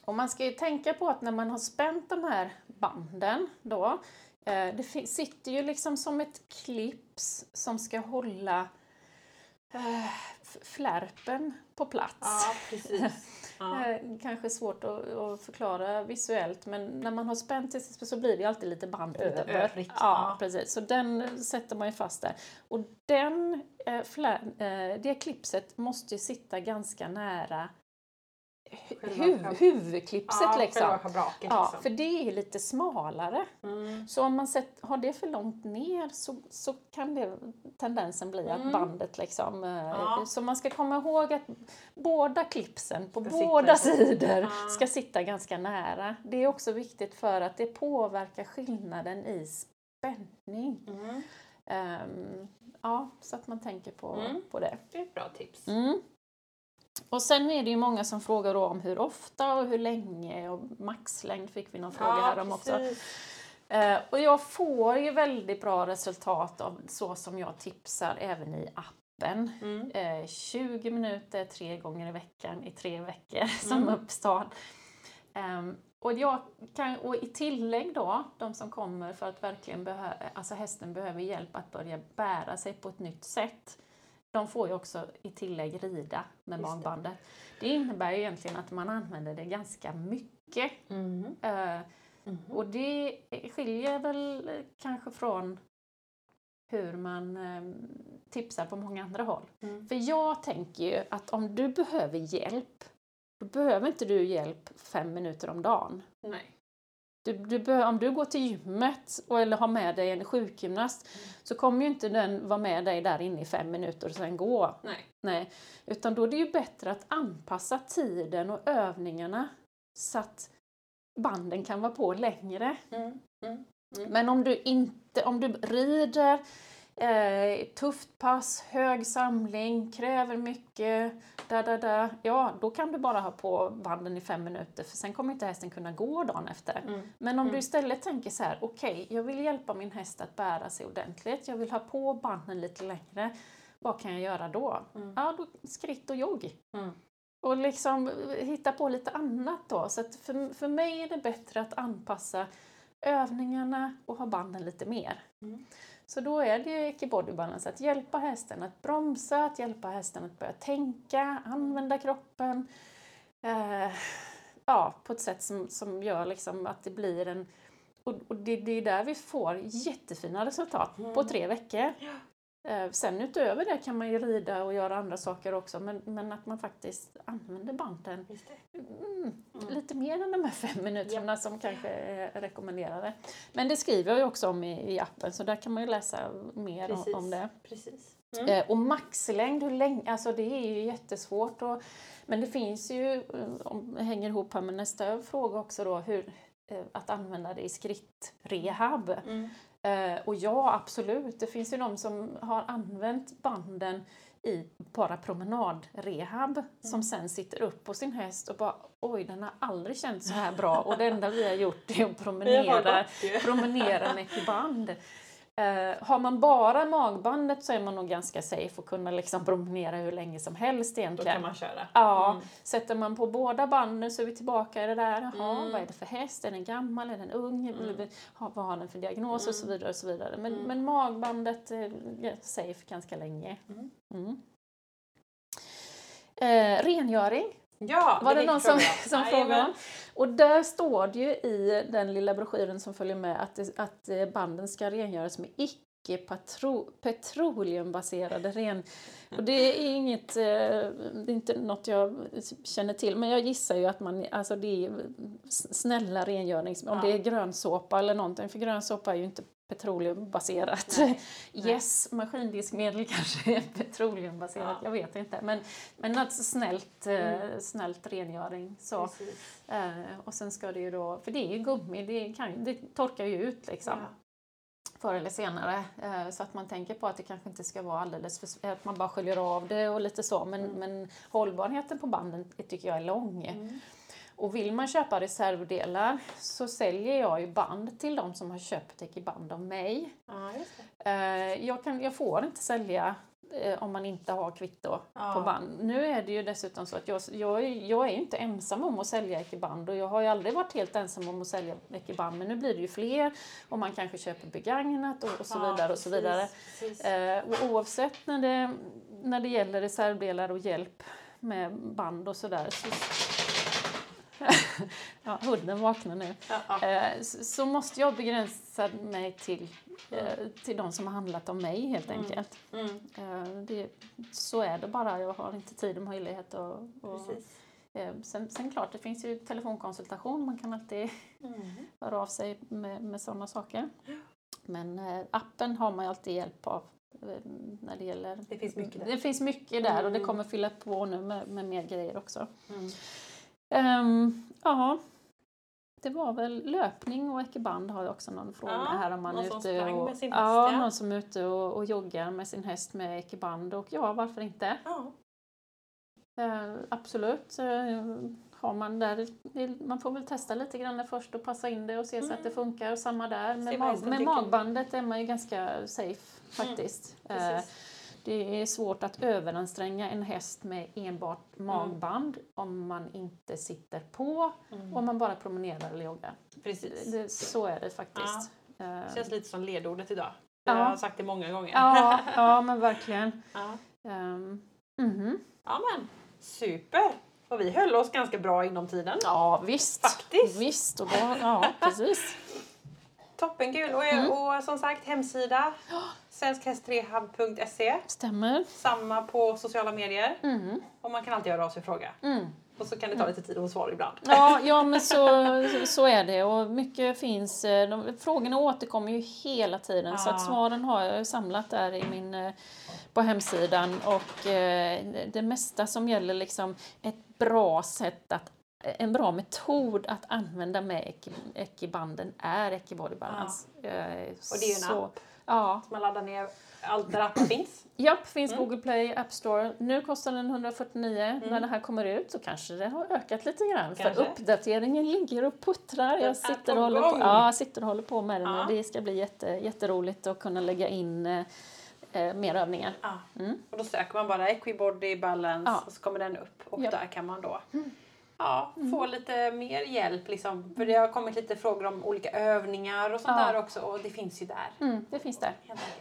B: Och man ska ju tänka på att när man har spänt de här banden då, eh, det sitter ju liksom som ett clips som ska hålla eh, flärpen på plats.
A: Ja, precis. Ja.
B: Eh, Kanske svårt att, att förklara visuellt men när man har spänt det så blir det alltid lite band
A: Lite
B: över.
A: övrigt,
B: Ja,
A: ja.
B: precis. Så den sätter man ju fast där. Och den, eh, eh, det klipset måste ju sitta ganska nära huv, huvudklipset
A: ja,
B: liksom. Ja,
A: liksom.
B: för det är lite smalare.
A: Mm.
B: Så om man sett, har det för långt ner så, så kan det tendensen bli att
A: Mm.
B: bandet liksom... eh,
A: Ja.
B: Så man ska komma ihåg att båda klipsen på
A: Ska sitta
B: båda
A: på-
B: sidor
A: Ja.
B: ska sitta ganska nära. Det är också viktigt för att det påverkar skillnaden i spänning.
A: Mm.
B: Ehm, ja, så att man tänker på,
A: Mm.
B: på det.
A: Det är ett bra tips.
B: Och sen är det ju många som frågar om hur ofta och hur länge och maxlängd fick vi någon fråga här om också. Eh, och jag får ju väldigt bra resultat av så som jag tipsar även i appen.
A: Mm.
B: Eh, 20 minuter tre gånger i veckan i tre veckor som
A: Mm.
B: uppstart. Ehm, och, jag kan, och i tillägg då, de som kommer för att verkligen behöver, alltså hästen behöver hjälp att börja bära sig på ett nytt sätt. De får ju också i tillägg rida med
A: Just det.
B: magbandet. Det innebär ju egentligen att man använder det ganska mycket.
A: Mm.
B: Eh,
A: Mhm.
B: och det skiljer väl kanske från hur man eh, tipsar på många andra håll.
A: Mm.
B: För jag tänker ju att om du behöver hjälp, då behöver inte du hjälp fem minuter om dagen.
A: Nej.
B: Du, du beh- om du går till gymmet och, eller har med dig en sjukgymnast så kommer ju inte den vara med dig där inne i fem minuter och sen gå.
A: Nej.
B: Nej, utan då är det ju bättre att anpassa tiden och övningarna så att banden kan vara på längre.
A: Mm. Mm. Mm.
B: Men om du inte, om du rider eh, tufft pass, hög samling, kräver mycket, da, da, da, ja då kan du bara ha på banden i fem minuter för sen kommer inte hästen kunna gå dagen efter.
A: Mm.
B: Men om du
A: Mm.
B: istället tänker så här, okej, jag vill hjälpa min häst att bära sig ordentligt, jag vill ha på banden lite längre, vad kan jag göra då?
A: Mm.
B: Ja, då skritt och jogg.
A: Mm.
B: Och liksom eh, hitta på lite annat då. Så för, för mig är det bättre att anpassa övningarna och ha banden lite mer.
A: Mm.
B: Så då är det Eki Body Balance, att hjälpa hästen att bromsa, att hjälpa hästen att börja tänka, använda kroppen. Eh, ja, på ett sätt som, som gör liksom att det blir en... Och, och det, det är där vi får jättefina resultat på
A: Mm.
B: tre veckor. Eh, sen utöver det kan man ju rida och göra andra saker också men, men att man faktiskt använder banden
A: det.
B: mm,
A: Mm.
B: lite mer än de här fem minuterna som kanske är rekommenderade. Men det skriver jag ju också om i, i appen så där kan man ju läsa mer om,
A: Precis.
B: om det.
A: Precis. Mm.
B: Eh, och maxlängd, hur länge, alltså det är ju jättesvårt. Och, men det finns ju, eh, om hänger ihop här med nästa fråga också då, hur, att använda det i skrittrehab.
A: Mm.
B: Eh, och ja, absolut. Det finns ju de som har använt banden i bara promenadrehab som sen sitter upp på sin häst och bara oj, den har aldrig känts så här bra och det enda vi har gjort är att promenera, promenera med ekiband. Eh, har man bara magbandet så är man nog ganska safe och kunna liksom promenera hur länge som helst
A: Då
B: egentligen.
A: kan man köra.
B: Ja,
A: Mm.
B: sätter man på båda banden så är vi tillbaka i det där. Jaha,
A: Mm.
B: vad är det för häst? Är den gammal? Är den ung?
A: Mm.
B: Vad har den för diagnos? Och så vidare. Och så vidare. Men,
A: Mm.
B: men magbandet är är safe ganska länge.
A: Mm.
B: Mm. Eh, rengöring
A: Ja,
B: var det
A: fick
B: någon som, som frågade om. Och där står det ju i den lilla broschyren som följer med att, det, att eh, banden ska rengöras med icke petroleumbaserade ren... Och det är inget, eh, det är inte något jag känner till, men jag gissar ju att man, alltså det är snälla rengörings... Om
A: Ja.
B: det är grönsåpa eller någonting, för grönsåpa är ju inte petroleumbaserat.
A: Nej,
B: Yes, maskindiskmedel kanske är petroleumbaserat,
A: Ja.
B: jag vet inte. Men, men alltså snällt, eh,
A: Mm.
B: snällt rengöring. Så. Eh, och sen ska det ju då, för det är ju gummi, det, kan, det torkar ju ut liksom.
A: Ja.
B: Förr eller senare. Eh, så att man tänker på att det kanske inte ska vara alldeles för, att man bara sköljer av det och lite så. Men,
A: Mm.
B: men hållbarheten på banden tycker jag är lång.
A: Mm.
B: Och vill man köpa reservdelar så säljer jag ju band till de som har köpt ekiband av mig.
A: Ja.
B: Eh, jag, kan, jag får inte sälja eh, om man inte har kvitto
A: Ja.
B: på band. Nu är det ju dessutom så att jag, jag, är- jag är ju inte ensam om att sälja ekiband och jag har ju aldrig varit helt ensam om att sälja ekiband men nu blir det ju fler och man kanske köper begagnat och, och så
A: Ja,
B: vidare och så
A: precis,
B: vidare.
A: precis.
B: Eh, och oavsett när det, när det gäller reservdelar och hjälp med band och sådär så ja, hunden vaknar nu.
A: Ja, ja.
B: Eh, så, måste jag begränsa mig till, eh, till de som har handlat om mig helt
A: Mm.
B: enkelt.
A: Mm.
B: Eh, det, så är det bara, jag har inte tid och möjlighet. Eh, sen, sen klart, det finns ju telefonkonsultation, man kan alltid
A: Mm.
B: höra av sig med, med sådana saker. Men appen har man ju alltid hjälp av när det gäller...
A: Det finns mycket där.
B: Det finns mycket där och det
A: Mm.
B: kommer fylla på nu med, med mer grejer också.
A: Mm.
B: Ehm, ja, det var väl löpning och ekiband har jag också någon fråga
A: Ja,
B: här om man är
A: som
B: ute och,
A: häst,
B: ja,
A: ja.
B: någon som är ute och, och joggar med sin häst med ekiband och ja, varför inte?
A: Ja.
B: Eh, absolut. Eh, har man där, man får väl testa lite grann först och passa in det och se så att det funkar. Och samma där. Med, mag, med magbandet är man ju ganska safe faktiskt. Eh,
A: Precis.
B: Det är svårt att överanstränga en häst med enbart magband om man inte sitter på
A: Mm.
B: om man bara promenerar eller joggar.
A: Precis.
B: Det, så är det faktiskt. Ja,
A: Det känns lite som ledordet idag.
B: Ja.
A: Jag har sagt det många gånger.
B: ja, ja, men verkligen.
A: ja.
B: Um, mhm.
A: ja men super! Och vi höll oss ganska bra inom tiden.
B: Ja, visst.
A: Faktiskt.
B: Visst, och då, ja, precis.
A: Toppenkul! Och,
B: Mm.
A: och som sagt hemsida svenskhästrehab.se
B: Stämmer.
A: Samma på sociala medier.
B: Mm.
A: Och man kan alltid höra av sig och fråga.
B: Mm.
A: Och så kan det ta lite tid att svara ibland.
B: Ja, ja, men så, så är det. Och mycket finns. eh, De, frågorna återkommer ju hela tiden. Så att svaren har jag samlat där i min, eh, på hemsidan. Och eh, det- det mesta som gäller liksom ett bra sätt att en bra metod att använda med Eki-banden är Eki Body Balance.
A: Ja. Och det är ju en
B: Så-
A: app.
B: Ja,
A: Man laddar ner allt där appen finns.
B: Japp, finns
A: Mm.
B: Google Play, App Store. Nu kostar den 149. När det här kommer ut så kanske det har ökat lite grann.
A: Kanske.
B: För uppdateringen ligger och puttrar. Jag sitter och, håller på, ja, sitter och håller på med den
A: Ja.
B: och det ska bli jätte, jätteroligt att kunna lägga in eh, eh, mer övningar.
A: Ja.
B: Mm.
A: Och då söker man bara Equibody Balance
B: Ja.
A: och så kommer den upp och
B: Ja.
A: där kan man då ja, få lite mer hjälp. Liksom. För det har kommit lite frågor om olika övningar och sånt
B: Ja.
A: där också och det finns ju där.
B: Mm, det finns där.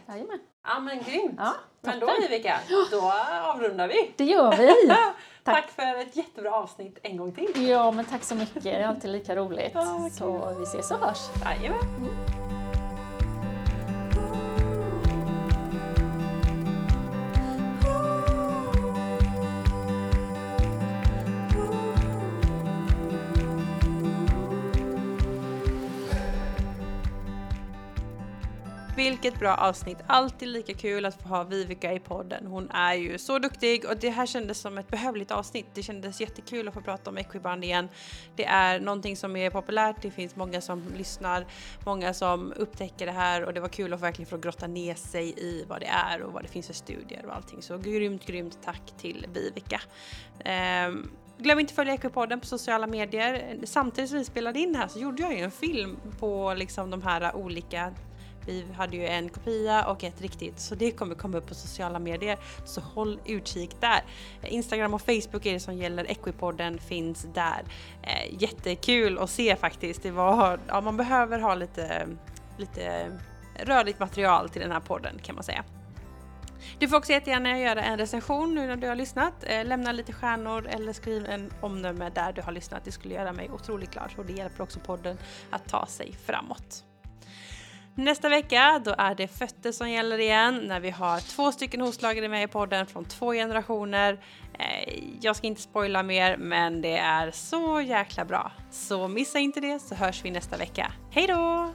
B: Jajamän.
A: Ja men grymt!
B: Ja,
A: men då. Vivica, då avrundar vi.
B: Det gör vi!
A: Tack. för ett jättebra avsnitt en gång till.
B: Ja, men tack så mycket. Det är alltid lika roligt.
A: Ja,
B: så vi ses och hörs.
A: Jajamän. Vilket bra avsnitt! Alltid lika kul att få ha Vivica i podden. Hon är ju så duktig och det här kändes som ett behövligt avsnitt. Det kändes jättekul att få prata om Equiband igen. Det är någonting som är populärt, det finns många som lyssnar, många som upptäcker det här och det var kul att verkligen få grotta ner sig i vad det är och vad det finns för studier och allting. Så grymt, grymt tack till Vivica. Um, Glöm inte att följa Equipodden på sociala medier. Samtidigt som vi spelade in här så gjorde jag ju en film på liksom de här olika vi hade ju en kopia och ett riktigt så det kommer komma upp på sociala medier. Så håll utkik där. Instagram och Facebook är det som gäller. Equipodden finns där. Eh, jättekul att se faktiskt. Det var, ja, man behöver ha lite, lite rörligt material till den här podden kan man säga. Du får också jättegärna göra en recension nu när du har lyssnat. Eh, lämna lite stjärnor eller skriv en omdöme där du har lyssnat. Det skulle göra mig otroligt glad och det hjälper också podden att ta sig framåt. Nästa vecka då är det fötter som gäller igen när vi har två stycken hovslagare med i podden från två generationer. Eh, jag ska inte spoila mer men det är så jäkla bra. Så missa inte det så hörs vi nästa vecka. Hej då!